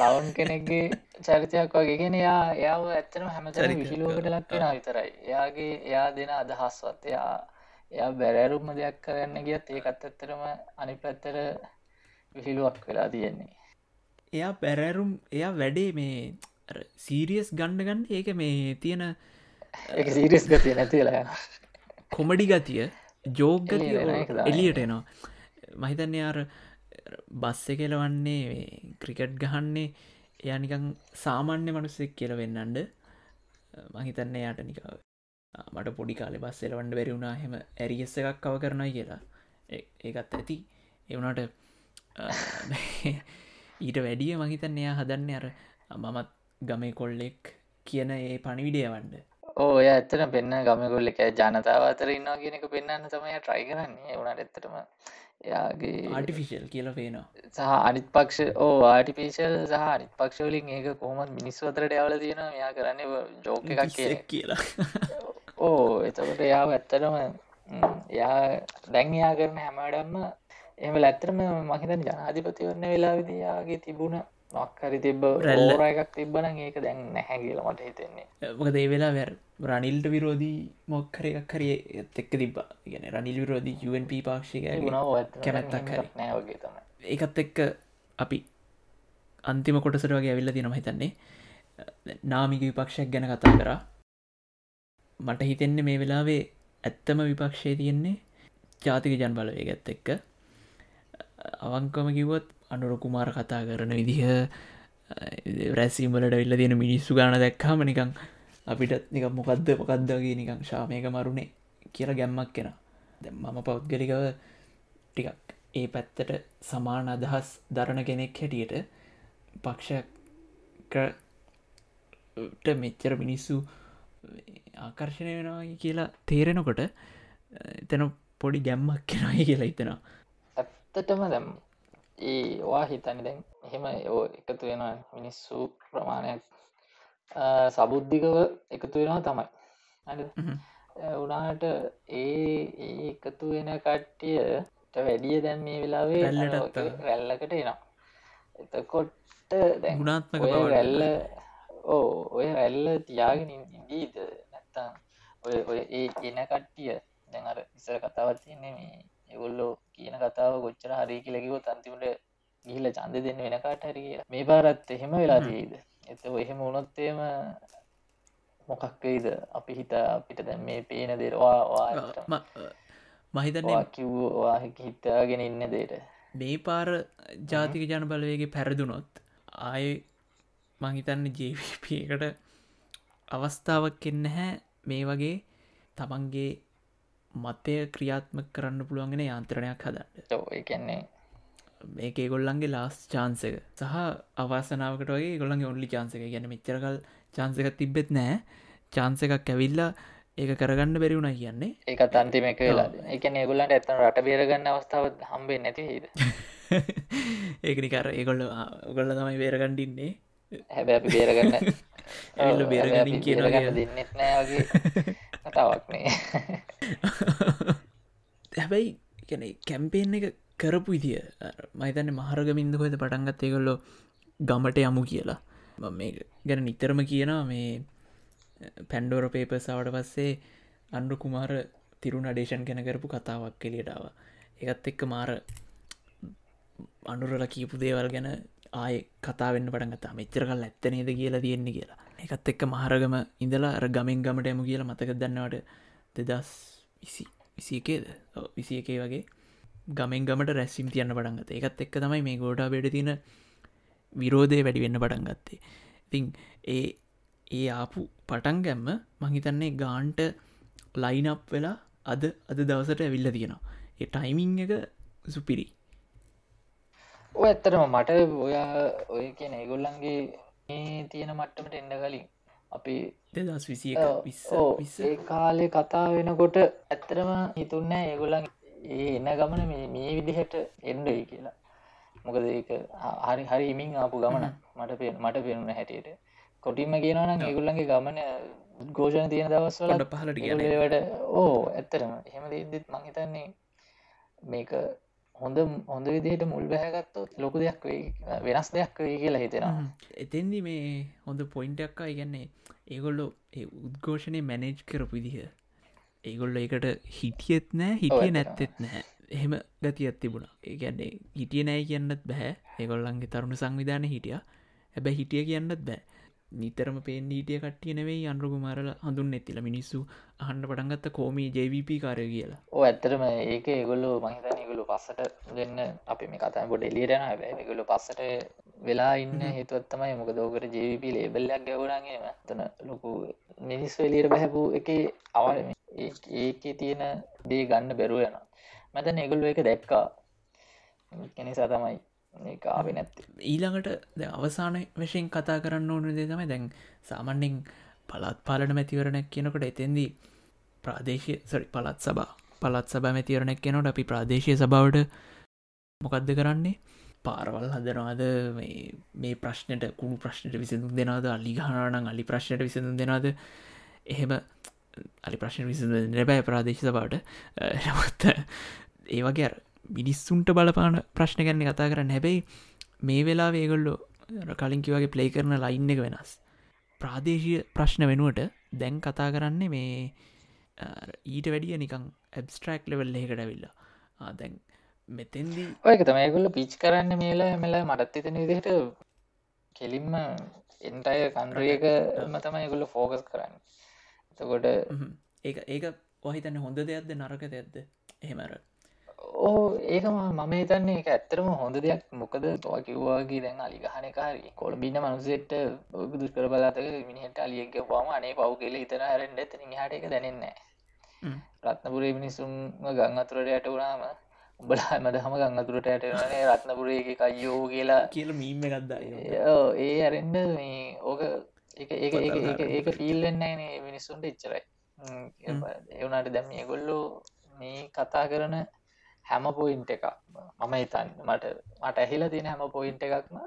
Speaker 2: ලවුන් කෙනෙක්ගේ චරිතයක් වගේ. ගෙන යා එයාව ඇත්තනම හැමතර විහිලුවකට ලක්වෙන විතරයි. එයාගේ එයා දෙන අදහස්වත් එයා එයා බැරෑරුම්ම දෙයක් කරන්න ගියත් ඒකත් ඇත්තරම අනි පැත්තර විහිලුවක් වෙලා තියෙන්නේ.
Speaker 4: එයා බැරෑරුම් එයා වැඩේ මේ සීරියස් ගණ්ඩ ගන්න ඒක මේ තියෙන [laughs]
Speaker 2: සීරිස් ගතිය නැතිලා
Speaker 4: කොමඩි ගතිය ජෝග. එලියට එනවා මහිතන්නේ අර බස්ස කෙලවන්නේ ක්‍රිකට් ගහන්නේ එයා නිකං සාමාන්‍ය මනුස්සෙක් කියල වෙන්නන්ඩ. මහිතන්න යාට නික මට පොඩි කාලෙ බස්සෙලවන්ඩ බැරිවුණා හෙම ඇරිගෙස්ස එකක් කව කරනයි කියලා. ඒ- ඒකත් ඇති. එවුණට ඊට වැඩිය මහිතන්න එයා හදන්න අර මමත් ගමේ කොල්ලෙක් කියන ඒ පණිවිඩය වන්ඩ
Speaker 2: ඕ ඔය ඇත්තට පෙන්න්න ගමකොල්ල එක. ජනතාව අතර ඉන්නවා කියන එක පෙන්න්න තමයි ට්‍රයි කරන්නේ. වුණට එත්තටම එයාගේ
Speaker 4: ආටිෆිශල් කියලා පේනවා.
Speaker 2: සහ අනිත් පක්ෂ ඕ ආටිපිශල් සහ අනිත් පක්ෂවලින් ඒක කොහොමත් මිනිස් අතරට යවල තියෙන මෙයා කරන්නේ ජෝක එකක්
Speaker 4: කියලා.
Speaker 2: ඕ එතකොට එයාව ඇත්තටම එයා දැන් එයා කරන හැමඩම්ම එම ඇත්තරම මහිතන් ජනාධිපතිවරන්න වෙලා විදියාගේ තිබුණ මක්හරි තිබ
Speaker 4: රැල්ල.
Speaker 2: රෝර එකක් තිබ්බන ඒක දැන් නැහැ කියලා මට හිතෙන්නේ.
Speaker 4: මොක දේ වෙලා රනිල්ට විරෝධී මොක්කර එකක් හරි එක් තිබා ගැන රනිල් විරෝධී UNP පාක්ෂික කැමැත්තක් හරි.
Speaker 2: නෑ වගේ තමයි.
Speaker 4: ඒකත් එක්ක අපි අන්තිම කොටසට වගේ ඇවිල්ල තිනම හිතන්නේ. නාමික විපක්ෂයක් ගැන කතා කරා. මට හිතෙන්නේ මේ වෙලාවේ ඇත්තම විපක්ෂය තියෙන්නේ ජාතික ජන් බලවේගත් එක්ක. අවංකම කිව්වොත් අනුර කුමාර කතා කරන විදිහ රැසීමලට වෙල්ල තියෙන මිනිස්සු ගාන දැක්කාම නිකං අපිට නික මොකක්ද මොකක්දගේ නිකං ශාමයක මරුණේ කියලා ගැම්මක් කෙන දැ මම පෞද්ගලිකව ටිකක් ඒ පැත්තට සමාන අදහස් දරණ කෙනෙක් හැටියට පක්ෂට මෙච්චර මිනිස්සු ආකර්ශණය වෙනවා කියලා තේරෙනකොට එතන පොඩි ගැම්මක් කෙනයි කියලා හිතෙනවා.
Speaker 2: ඇත්තටම දැම් ඒ වා හිතනි දැන් එහෙම ඕ එකතු වෙනවා මිනිස්සු ප්‍රමාණයක් සබුද්ධිකව එකතු වෙනවා තමයි. උනාට ඒ එකතු වෙන කට්ටියට වැඩිය දැන් මේ වෙලාවේ රැල්ලකට එනවා. එතකොට
Speaker 4: බවට
Speaker 2: රැල්ල ඕ ඔය රැල්ල තියාගෙන ඉදීද නැත්තම් ඔය ඔය ඒ එන කට්ටිය දැන් අර ඉස්සර කතාවත් තියන්නේ මේ එගොල්ලෝ කියන කතාව කොච්චර හරි කියලකිවොත් අන්තිමට ගිහිල චන්ද දෙන්න වෙනකාට හරි කියලා. මේ පාරත් එහෙම වෙලා. තියද එත එහෙම උනොත්තේම මොකක්කයිද අපි හිත අපිට දැන් මේ පේන දෙරවා
Speaker 4: මහිතන්නේ
Speaker 2: කිව්වා හිතාගෙන ඉන්න දේට.
Speaker 4: මේ පාර ජාතික ජන බලවේගේ පැරදුනොත් ආය මහිතන්න ජප එකට අවස්ථාවක් එන්න හැ මේ වගේ තමන්ගේ මතය ක්‍රියාත්ම කරන්න පුළුවන්ගෙන යන්ත්‍රණයක් හදන්න.
Speaker 2: කියන්නේ
Speaker 4: මේක ගොල්ලන්ගේ ලාස් චාන්සක සහ අවාසනාවකට වගේ ගොල්ලන්ගේ ඔන්ලි චාන්සක ගැන මෙච්චරකල් චාන්සක තිබෙත් නෑ. චාන්සකක් ඇවිල්ලා ඒක කරගන්න බැරිවුණ කියන්නේ.
Speaker 2: ඒකත් අන්තිම එක වෙලා. එකන ඒගොල්ලන්ට ඇත්තන රට බේරගන්න අවස්ථාව හම්බේ නැති හිද [laughs]
Speaker 4: ඒකනිකර ඒගොල්ල ඔගොල්ල තමයි බේරගණ්ඩින්නේ
Speaker 2: හැබැ බේරගන්න
Speaker 4: බේරගනින් කියන
Speaker 2: ගන්න [laughs] දෙන්නෙත් නෑ [laughs] වගේ කතාවක්නේ [laughs]
Speaker 4: හැබැයි කැන කැම්පේෙන් එක කරපු ඉදිය මයිතන්න මහරගමින්ද හොද පටන්ගත් ඒකොල්ලො ගමට යමු කියලා. මම මේ ගැන නිතරම කියනවා මේ පැන්ඩෝර පේපසාවට පස්සේ අන්ඩු කුමාර තිරුණ අඩේෂන් ගැන කරපු කතාවක් කෙලියටාව එකත් එක්ක මාර අනුරල කීපු දේවල් ගැන ආය කතාවෙන්න පටගතා මෙච්චර කල් ඇත්තනේද කියලා තියෙන්නේ කියලා. එකත් එක්ක මහරගම ඉඳලා අර ගමෙන් ගමට එමු කියලා මතක දන්නවට දෙදස් විසි විසි එකේද ඔව්, විසි එකේ වගේ. ගමෙන් ගමට රැස්සිම් තියන්න පටන්ගත එකත් එක්ක තමයි මේ ගෝඩා බෙඩ තින විරෝධය වැඩි වෙන්න පටන් ගත්තේ. ඉතින් ඒ ඒ ආපු පටන් ගැම්ම මහිතන්නේ ගාන්ට ලයිනප් වෙලා අද අද දවසට ඇවිල්ල තියෙනවා. ඒ ටයිමිං එක සුපිරි.
Speaker 2: ඔය ඇත්තරම මට ඔයා ඔය කියන ඒගොල්ලන්ගේ මේ තියෙන මට්ටමට එන්න කලින් අපි
Speaker 4: දෙදස් විසි විස්ස
Speaker 2: ඕ
Speaker 4: විස්ස
Speaker 2: ඒ කාලේ කතා වෙනකොට ඇත්තරම හිතුන්න ඒගොල්ලන් ඒ එන්න ගමන මේ මේ විදිහට එන්ඩයි කියලා. මොකද ඒක හරි හරි හිමින් ආපු ගමන මට පේ මට පෙනුන හැටියට. කොටින්ම කියනවනම් ඒගොල්ලන්ගේ ගමන උද්ඝෝෂණ තියෙන දවස්වල
Speaker 4: පොඩ පහලට
Speaker 2: ඒවට ඕ ඇත්තරම එහෙම දෙදත් මං හිතන්නේ මේක හොඳ හොඳ විදිහට මුල් බැහගත්තොත් ලොකු දෙයක් වෙනස් දෙයක් වෙයි කියලා හිතෙනවා.
Speaker 4: එතෙන්දි මේ හොඳ පොයින්ටක්කා ඉගන්නේ ඒගොල්ලො ඒ උද්ඝෝෂණය මැනේජ් කරපු විදිහ. ඒගොල්ල එකට හිටියත් නෑ හිටිය. නැත්තෙත් නැහැ එහෙම ගතියත් තිබුණ. ඒගැන්නේ හිටිය නෑ කියන්නත් බැහැ ඒගොල්ලන්ගේ තරුණු සංවිධාන හිටිය. හැබැ හිටිය කියන්නත් බෑ නිතරම පේෙන් ීටිය කට්ටිය නෙවෙයි අන්රුගු මරල හඳුන් ඇතිල මිනිස්සු අහන්ඩ පටන්ගත්ත කෝමී ජවිප කාරය කියලා.
Speaker 2: ඕ ඇත්තරම ඒක ඒගොල්ලු මහිතන ගොලු පස්සට දෙන්න අපි මේ කතයි බොඩ එලියටන හැබැ ගොලු පස්සට වෙලා ඉන්න හේතුවත්තමයි මොක දෝකට ජවිප ලේබල්ලක් ගැවුණගේම තන ලොකු මිනිස් එලියට බැහැපු එක අවම ඒකේ තියෙන දේ ගන්න බැරුව යන මතන ඒගොල්ලු එක දැක්කා. කෙනිසා තමයි කාවෙ නැත්ති.
Speaker 4: ඊළඟට ද අවසාන වශයෙන් කතා කරන්න ඕන දේ තමයි දැන් සාමන්‍යෙන් පළත් පාලන මැතිවරණක් කියනකොට එතෙන්දී ප්‍රාදේශය සරි පළත් සබා පළත් සබ මැතිවරණක් කියනොට අපි ප්‍රාදේශය සබවට මොකක්ද කරන්නේ? පාරවල් හදනවාද? මේ ප්‍රශ්නයට කුණු ප්‍රශ්නයට විසඳුම් දෙනාද අලි ගහනනම් අලි ප්‍රශ්නයට විසඳුම් දෙනාද එහෙම අලි ප්‍රශ්න විසඳ නැබෑ ප්‍රාදේශ සබාට නමුත් ඒවගේ මිනිස්සුන්ට බලපාන ප්‍රශ්න ගැන්න කතා කරන්න. හැබැයි මේ වෙලා වේගොල්ලො කලින්කි වගේ ප්ලේ කරන ලයින්න එක වෙනස්. ප්‍රාදේශය ප්‍රශ්න වෙනුවට දැන් කතා කරන්නේ මේ ඊට වැඩිය නිකං ඇබස්ට්‍රක් ලෙවල් එකට ඇවිල්ලා. දැන් මෙතෙන්දී
Speaker 2: ඔයක තමයිගොල්ල පිච් කරන්න මේල මෙල මටත් එතන විදිහට කෙලින්ම එන්ටය කන්ඩ්‍රියක ම තමයි ගොල්ල ෆෝකස් කරන්න. එතකොට
Speaker 4: ඒ ඒක ඔහිතන්න හොඳ දෙයක්ද නරක දෙයක්ද? එහෙමර
Speaker 2: ඕ ඒකම මම හිතන්නේ එක ඇත්තරම හොඳ දෙයක්. මොකද තවා කිව්වාගේ දැන් අලි ගහන කාරි කොළ බින්න මනුසෙට දුෂ්කර බලාතක මිනිහට අලියක පවාම අනේ පව් කියල හිතන හැරෙන්ට එතන හට එක දැනෙන්නේ රත්නපුරේ මිනිසුන් ගං අතුරට යට වුණාම උඹලා මදහම ගං අතුරට ඇටනේ රත්නපුරේ කයියෝ කියලා.
Speaker 4: කියල මීම ගත්ද
Speaker 2: ඒ අරෙන්ඩ මේ ඕක ඒ ඒක ෆිල්ලෙන්නන්නේ මිනිස්සුන්ට ඉච්චරයි එවනට දැම් ගොල්ලෝ මේ කතා කරන හැම පොයින්ට එකක් මම හිතන්න මට මට ඇහිලා තියෙන හැම පොයින්ට එකක්ම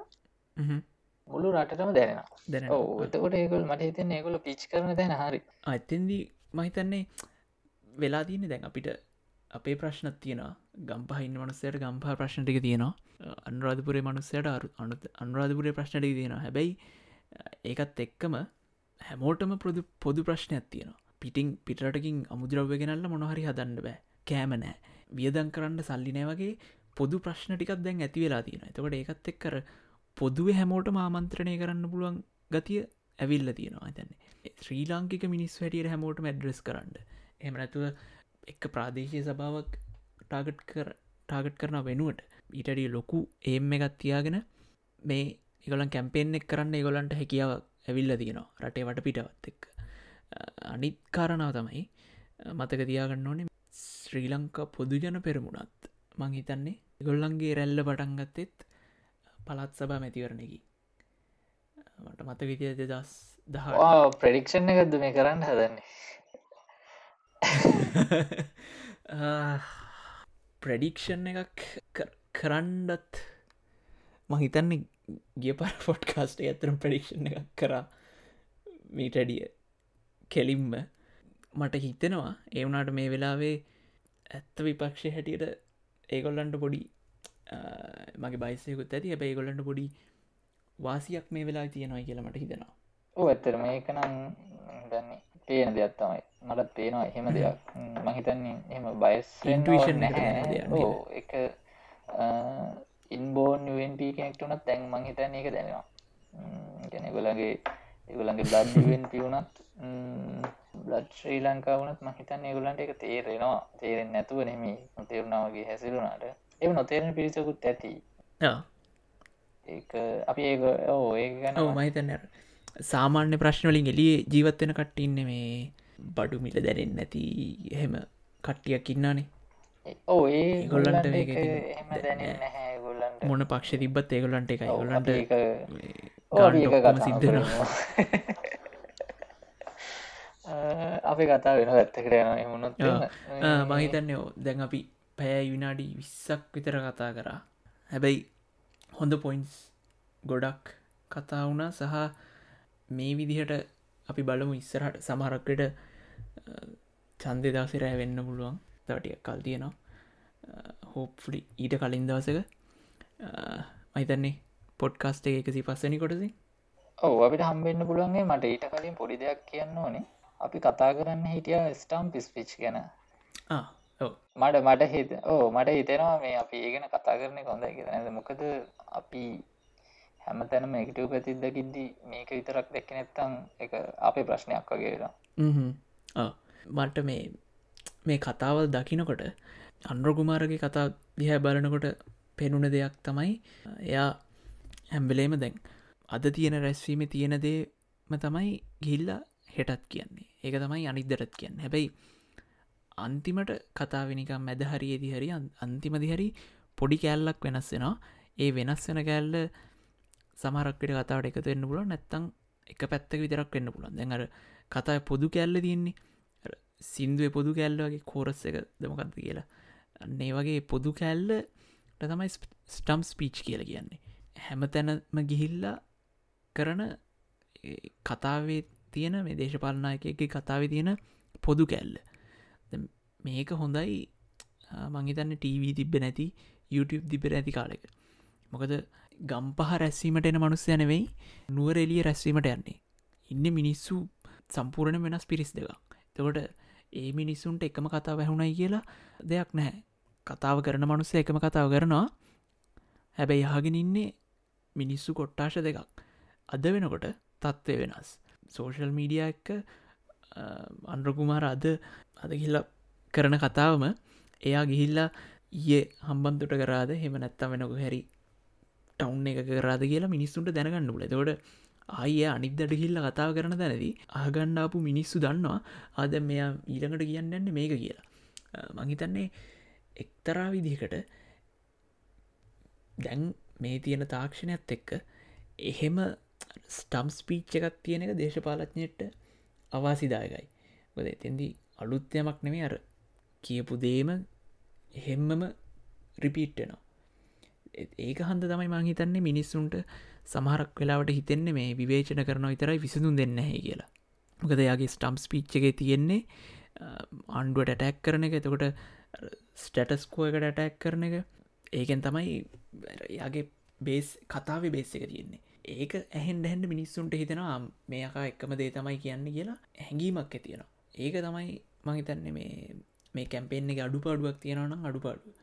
Speaker 2: මුළු රටටම දැනෙනවා.
Speaker 4: දැන
Speaker 2: එතකොට ඒගොල් මට හිතන්න ඒගොල පිච් කරන දැන හරි.
Speaker 4: අත්තන්දී මහිතන්නේ වෙලා තියන්නේ දැන් අපිට අපේ ප්‍රශ්නත් තියෙනවා. ගම්පහින්න මනුස්සයට ගම්පා ප්‍රශ්නටික තියෙනවා. අන්රාධපුරේ මනුස්සයට අනු අන්රාධපුරේ ප්‍රශ්නටික තියෙනවා. හැබැයි ඒකත් එක්කම හැමෝටම ප්‍රදු පොදු ප්‍රශ්නයක් තියෙනවා. පිටිං පිටරටකින් අමුද්‍රව්‍ය ගෙනල්ල මොනහරි හදන්න බෑ. කෑමනෑ වියදන් කරන්න සල්ලිනෑ වගේ පොදු ප්‍රශ්න ටිකක් දැන් ඇති වෙලා තියෙන එතකොට ඒකත් එක්කර පොදුව හැමෝට මාමන්ත්‍රණය කරන්න පුළුවන් ගතිය ඇවිල්ල තියෙනවා. තැන්නේ ශ්‍රී ලාංකික මිනිස් වැටියට හැමෝට මැඩ්‍රෙස් කරන්න. එම නැතුව එක්ක ප්‍රාදේශය සභාවක් ටාගට් කර ටාගට් කරන වෙනුවට ඊටඩිය ලොකු ඒම් එකත් තියාගෙන මේ ඒගොලන් කැම්පෙන් එක් කරන්න ඒගොලන්ට හැකියාව ඇවිල්ල තියෙනවා. රටේ වට පිටවත් එක් අනිත් කාරණාව තමයි මතක තියාගන්න ඕනේ ශ්‍රී ලංකා පොදුජන පෙරමුණත් මං හිතන්නේ ගොල්ලන්ගේ රැල්ල පටන්ගත්තෙත් පළත් සබා මැතිවරණකි. මට මත විතිය දෙදස් දහ
Speaker 2: ප්‍රඩික්ෂණ එකක්ද මේ කරන්න හදන්නේ? [laughs]
Speaker 4: ප්‍රඩික්ෂන් එකක් කරන්ඩත් මහිතන්නේ ගිය පර ෆොට්කාස්ට ඇතරම් ප්‍රඩික්ෂණ එකක් කරා. මීටඩිය කෙලිම්ම මට හිතෙනවා ඒවනාට මේ වෙලාවේ ඇත්ත විපක්ෂය හැටියට ඒගොල්ලන්ට පොඩි මගේ බයිසයකුත් ඇති. හැබැයි ගොල්ලන්ට පොඩි වාසියක් මේ වෙලා තියෙනවා කියලා මට හිතෙනවා.
Speaker 2: ඕ ඇත්තර මේක නම් දන්නේ පේන දෙයක් තමයි. මටත් පේනවා එහෙම දෙයක්. මහිතන්නේ එම බයිස්
Speaker 4: එක
Speaker 2: නැහැ. ඕ එක ඉන්බෝන් UNP කෙනෙක්ටුනත් තැන් මංහිතන්නේ එක දැනවා ගැනෙගොලගේ ඒගොලන්ගේ බ්ලඩ්ුවෙන් පිවුණත් [laughs] බ්ලඩ් ශ්‍රී ලංකා වනත් මහිතන්න ඒගොලන්ට එක තේරෙනවා. තේරෙන් නැතුව නෙමි නොතේරුණාවගේ හැසිරුණට. එම නොතේරෙන පිරිසකුත් ඇති. ඒ අපි ඒක ඕ ඒ ගැන
Speaker 4: මහිතන්න සාමාන්‍ය ප්‍රශ්නවලින් එලිය ජීවත්වෙන කට්ටින්න මේ බඩු මිල දැනෙන් නැති එහෙම කට්ටියක් ඉන්නානේ
Speaker 2: ඕ ඒ
Speaker 4: ගොල්ලන්ට මොන පක්ෂ තිබත් ඒගොලන්ට එකයි ගොලන්ට සිද්ධනවා
Speaker 2: අපි කතා වෙන ඇත්තකට යන එමුණොත්
Speaker 4: මහිතන්න දැන් අපි පැය විනාඩි විස්සක් විතර කතා කරා. හැබැයි හොඳ පොයින්ස් ගොඩක් කතා වුණා. සහ මේ විදිහට අපි බලමු ඉස්සරහට සමහරක්කට චන්දය දවසිරෑ වෙන්න පුළුවන්. තවටිය කල් තියෙනවා. හෝප්ලි ඊට කලින් දවසක. මහිතන්නේ පොඩ්කාස්ට එකසි පස්සනි කොටසි.
Speaker 2: ඔව අපිට හම්බෙන්න්න පුළුවන්ගේ මට ඊට කලින් පොඩි දෙයක් කියන්න ඕනේ අපි කතා කරන්න හිටිය ස්ටම් පිස් පිච් ගැන මට මට හිත ඕ මට හිතෙනවා මේ අපි ඒගෙන කතා කරන කොඳ කියෙන මොකද අපි හැම තැන මේකටව ප්‍රතිද්දකිද්දී මේක විතරක් දෙක්ක නැත්තං එක අපේ ප්‍රශ්නයක් වගේලා
Speaker 4: මට මේ මේ කතාවල් දකිනකොට අන්ද්‍රකුමාරගේ කතා දිහැ බලනකොට පෙනුන දෙයක් තමයි එයා හැම්බලේම දැන් අද තියෙන රැස්වීම තියෙන දේම තමයි ගිල්ල හෙටත් කියන්නේ. ඒක තමයි අනිදරත් කියන්න. හැබැයි අන්තිමට කතාවෙනිකම් මැදහරියේදි හරි අන්- අන්තිමදි හරි පොඩි කෑල්ලක් වෙනස් වෙනවා. ඒ වෙනස් වෙන කෑල්ල සමරක්කට කතාවට එකතු වෙන්න පුල නැත්තං එක පැත්තක විතරක් වෙන්න පුළන් දැන් අර කතා පොදු කැල්ල තියන්නේ. අර සින්දුව පොදු කැල්ලගේ කෝරස් එක දමකක්ද කියලා. අන්නේ වගේ පොදු කැල්ල තමයි ස්ටම් ස්පීච් කියල කියන්නේ. හැම තැනම ගිහිල්ලා කරන ඒ කතාවේ තියෙන මේ දේශපාලනායකගේ කතාව තියෙන පොදු කැල්ල. දැන් මේක හොඳයි. මංහිතන්න TV තිබ්බ නැති YouTube තිබෙන ඇති කාලෙක. මොකද ගම්පහ රැස්වීමට එන මනුස්්‍ය නෙවෙයි නුවර එලිය රැස්වීමට යන්නේ. ඉන්න මිනිස්සු සම්පූර්ණ වෙනස් පිරිස් දෙකක්. තකොට ඒ මිනිස්සුන්ට එකම කතාව වැැහුණයි කියලා දෙයක් නැහැ. කතාව කරන මනුස්ස එකම කතාව කරනවා. හැබැයි යහගෙන ඉන්නේ මිනිස්සු කොට්ටාශ දෙකක්. අද වෙනකොට තත්ත්වය වෙනස්. සෝෂල් මීඩිය එක්ක අන්ඩ්‍රකුමාර අද අද ගිල්ල කරන කතාවම එයා ගිහිල්ලා ඒ හම්බන්තුට කරාද? හෙම නැත්තම් වෙනකු හැරි ටවුන් එක කරාද කියලා මිනිස්සුන්ට දැනගන්න පුල තොට ආය අනිදට ගිල්ල කතාව කරන තැනදී ආගණ්ඩාපු මිනිස්සු දන්නවා ආද මෙයා ඊළඟට කියන්නන්න මේක කියලා. මහිතන්නේ එක්තරා විදිහකට දැන් මේ තියෙන තාක්ෂණයත් එක්ක එහෙම ස්ටම් ස්පීච් එකක් තියෙන එක දේශපාලඥයට අවාසිදායකයි. ගොද එතෙන්දී අලුත්යමක් නෙමේ අර කියපු දේම එහෙම්මම රිපීට්ටනවා ඒක හන්ද තමයි මංහිතන්නේ මිනිස්සුන්ට සමහරක් වෙලාවට හිතෙන්නේ මේ විවේචන කරන විතරයි විසඳුන් දෙන්න හැ කියලා. මොකද යාගේ ස්ටම් ස්පීච්ච එක තියෙන්නේ ආණ්ඩුවට ඇටැක් කරන එක එතකොට ස්ටටස්කෝ එකට ඇටැක් කරන එක. ඒකෙන් තමයි යාගේ බේස් කතාව බේස් එක තියෙන්නේ. ඒක ඇහෙන් ඩැහන්ඩ මිනිස්සුන්ට හිතෙනවා මේකා එක්කම දේ තමයි කියන්න කියලා හැඟීමක් ඇතියෙනවා ඒක තමයි මහිතන්නේ මේ මේ කැම්පෙන්න්න එක අඩු පාඩුවක් තියෙනවනම් අඩු පාඩු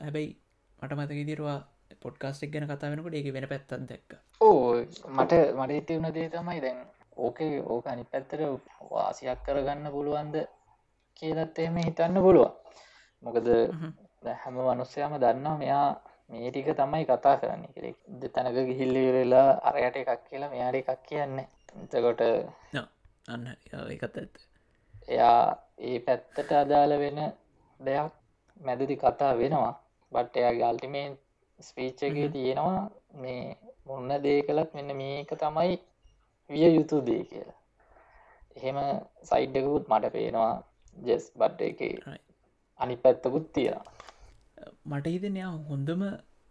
Speaker 4: හැබැයි මට මතක දිරවා පොඩ්කාස්ටක් ගැන කතා වෙනකට ඒක වෙන පැත්තත් දැක්ක.
Speaker 2: ඕ මට මට ඉති වුණ දේ තමයි දැන් ඕකේ ඕක අනි පැත්තර වාසියක් කරගන්න පුළුවන්ද කියලත් එහෙම හිතන්න පුළුවන්. මොකද හැම මනුස්සයම දන්නවා මෙයා මේ ටික තමයි කතා කරන්න කෙ තැනක ගිහිල්ලි වෙලා අරයට එකක් කියලා මෙයාට එකක් කියන්න. එතකොට
Speaker 4: අන්න ඒකත් ඇත්ත.
Speaker 2: එයා ඒ පැත්තට අදාළ වෙන දෙයක් මැදදි කතා වෙනවා. බට් එයා ගල්ටිමේ ස්පීච්චගේ තියෙනවා මේ මොන්න දේ කළත් මෙන්න මේක තමයි විය යුතු දේ කියලා. එහෙම සයිඩ්ඩකුත් මට පේනවා. ජෙස් බට් එක අනි පැත්තකුත් තියෙනවා
Speaker 4: මට හිතන යා හොඳම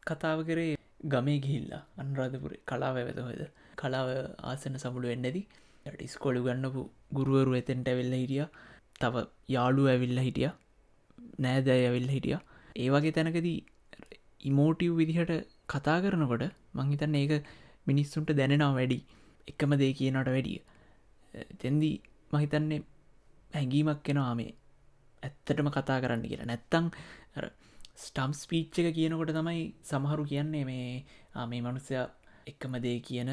Speaker 4: කතාව කරේ ගමේ ගිහිල්ලා අන්රාධපුර කලාව වෙත හොද කලාව ආසන සමුළු එන්නදී යට ස්කොලු ගන්නපු ගුරුවරු එතෙන්ට ඇවෙල්ල හිටිය. තව යාලු ඇවිල්ල හිටිය. නෑදෑ ඇවිල්ල හිටිය. ඒවගේ තැනකදී ඉමෝටව් විදිහට කතා කරනකොට මංහිතන්න ඒක මිනිස්සුන්ට දැනෙනවා වැඩි. එකම දේ කියනට වැඩිය. තැන්දී මහිතන්නේ හැඟීමක් කෙනවා මේ. ඇත්තටම කතා කරන්න කියලා. නැත්තං ස්ටම් ස්පීච්ච එක කියනකොට තමයි සමහරු කියන්නේ මේ මේ මනුස්සය එක්කම දේ කියන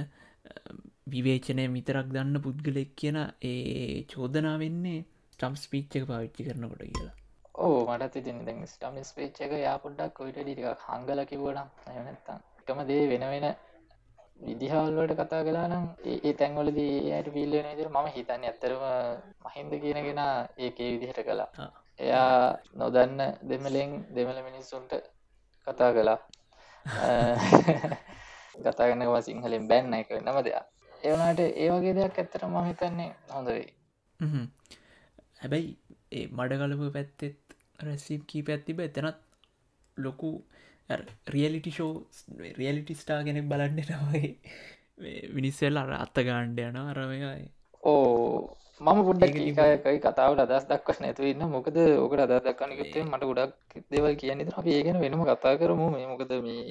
Speaker 4: විවේචනය මිතරක් දන්න පුද්ගලෙක් කියන ඒ චෝදනා වෙන්නේ ස්ටම් ස්පීච්චක පාවිච්චි කරනකොට කියලා.
Speaker 2: ඕ මට තිතින් දැ ස්ටම් ස්පේච් එක යා පොඩ්ඩක් කොයිට ටික හංගල කිව්වනම් නැත්තම් එකම දේ වෙන වෙන විදිහල්වට කතා කලා නම් ඒ තැන්වලදී යට පිල්ලන විදිර මම හිතන්න ඇත්තරම මහින්ද කියනගෙන ඒකේ විදිහට කලා එයා නොදන්න දෙමලෙන් දෙමල මිනිස්සුන්ට කතා කලා කතාගන්නවා සිංහලෙන් බැන්න එක නම දෙයක්. ඒවනට ඒ වගේ දෙයක් ඇත්තට ම හිතන්නේ හොඳවෙයි
Speaker 4: හැබැයි ඒ මඩගලපු පැත්තෙත් රැසිම් කී පැත්තිබ එතනත් ලොකු රියලිටි ෂෝ රියලිටි ස්ටා කෙනෙක් බලන්න තමයි මිනිස්සෙල් අර අත්ත ගාණ්ඩ යන අරමයි
Speaker 2: ඕ මම පොඩ්ඩක් ඒකයි කතාවට අදස් දක්වස් නැතුවන්න මොකද ඕකට අද දක්වනකත්තේ මට ගොඩක් දෙවල් කියන්නේ අපි ඒගෙන වෙනම කතා කරමු. මේ මොකද මේ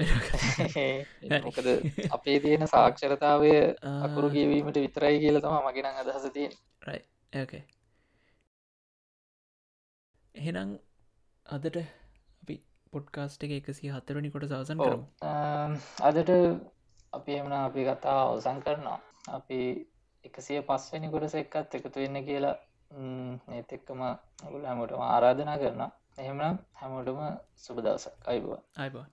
Speaker 2: [laughs] මොකද අපේ තියෙන සාක්ෂරතාවය අකුරු කියවීමට විතරයි කියල තම මගෙනං අදහස තියෙන්
Speaker 4: ඕකේ එහෙනම් අදට අපි පොඩ්කාස්ට එක එකසි හතරනි කොට සවසන් කරමු.
Speaker 2: අදට අපි එමන අපි කතා අවසං කරනවා. අපි එකසිය පස්වනි කොටස එක්කත් එකතු වෙන්න කියලා. ඒත් එක්කම ගුල හැමෝටම ආරාධනා කරන එහෙමනම් හැමෝටම සුබ දවසක්. අයිබවා
Speaker 4: අයිබවා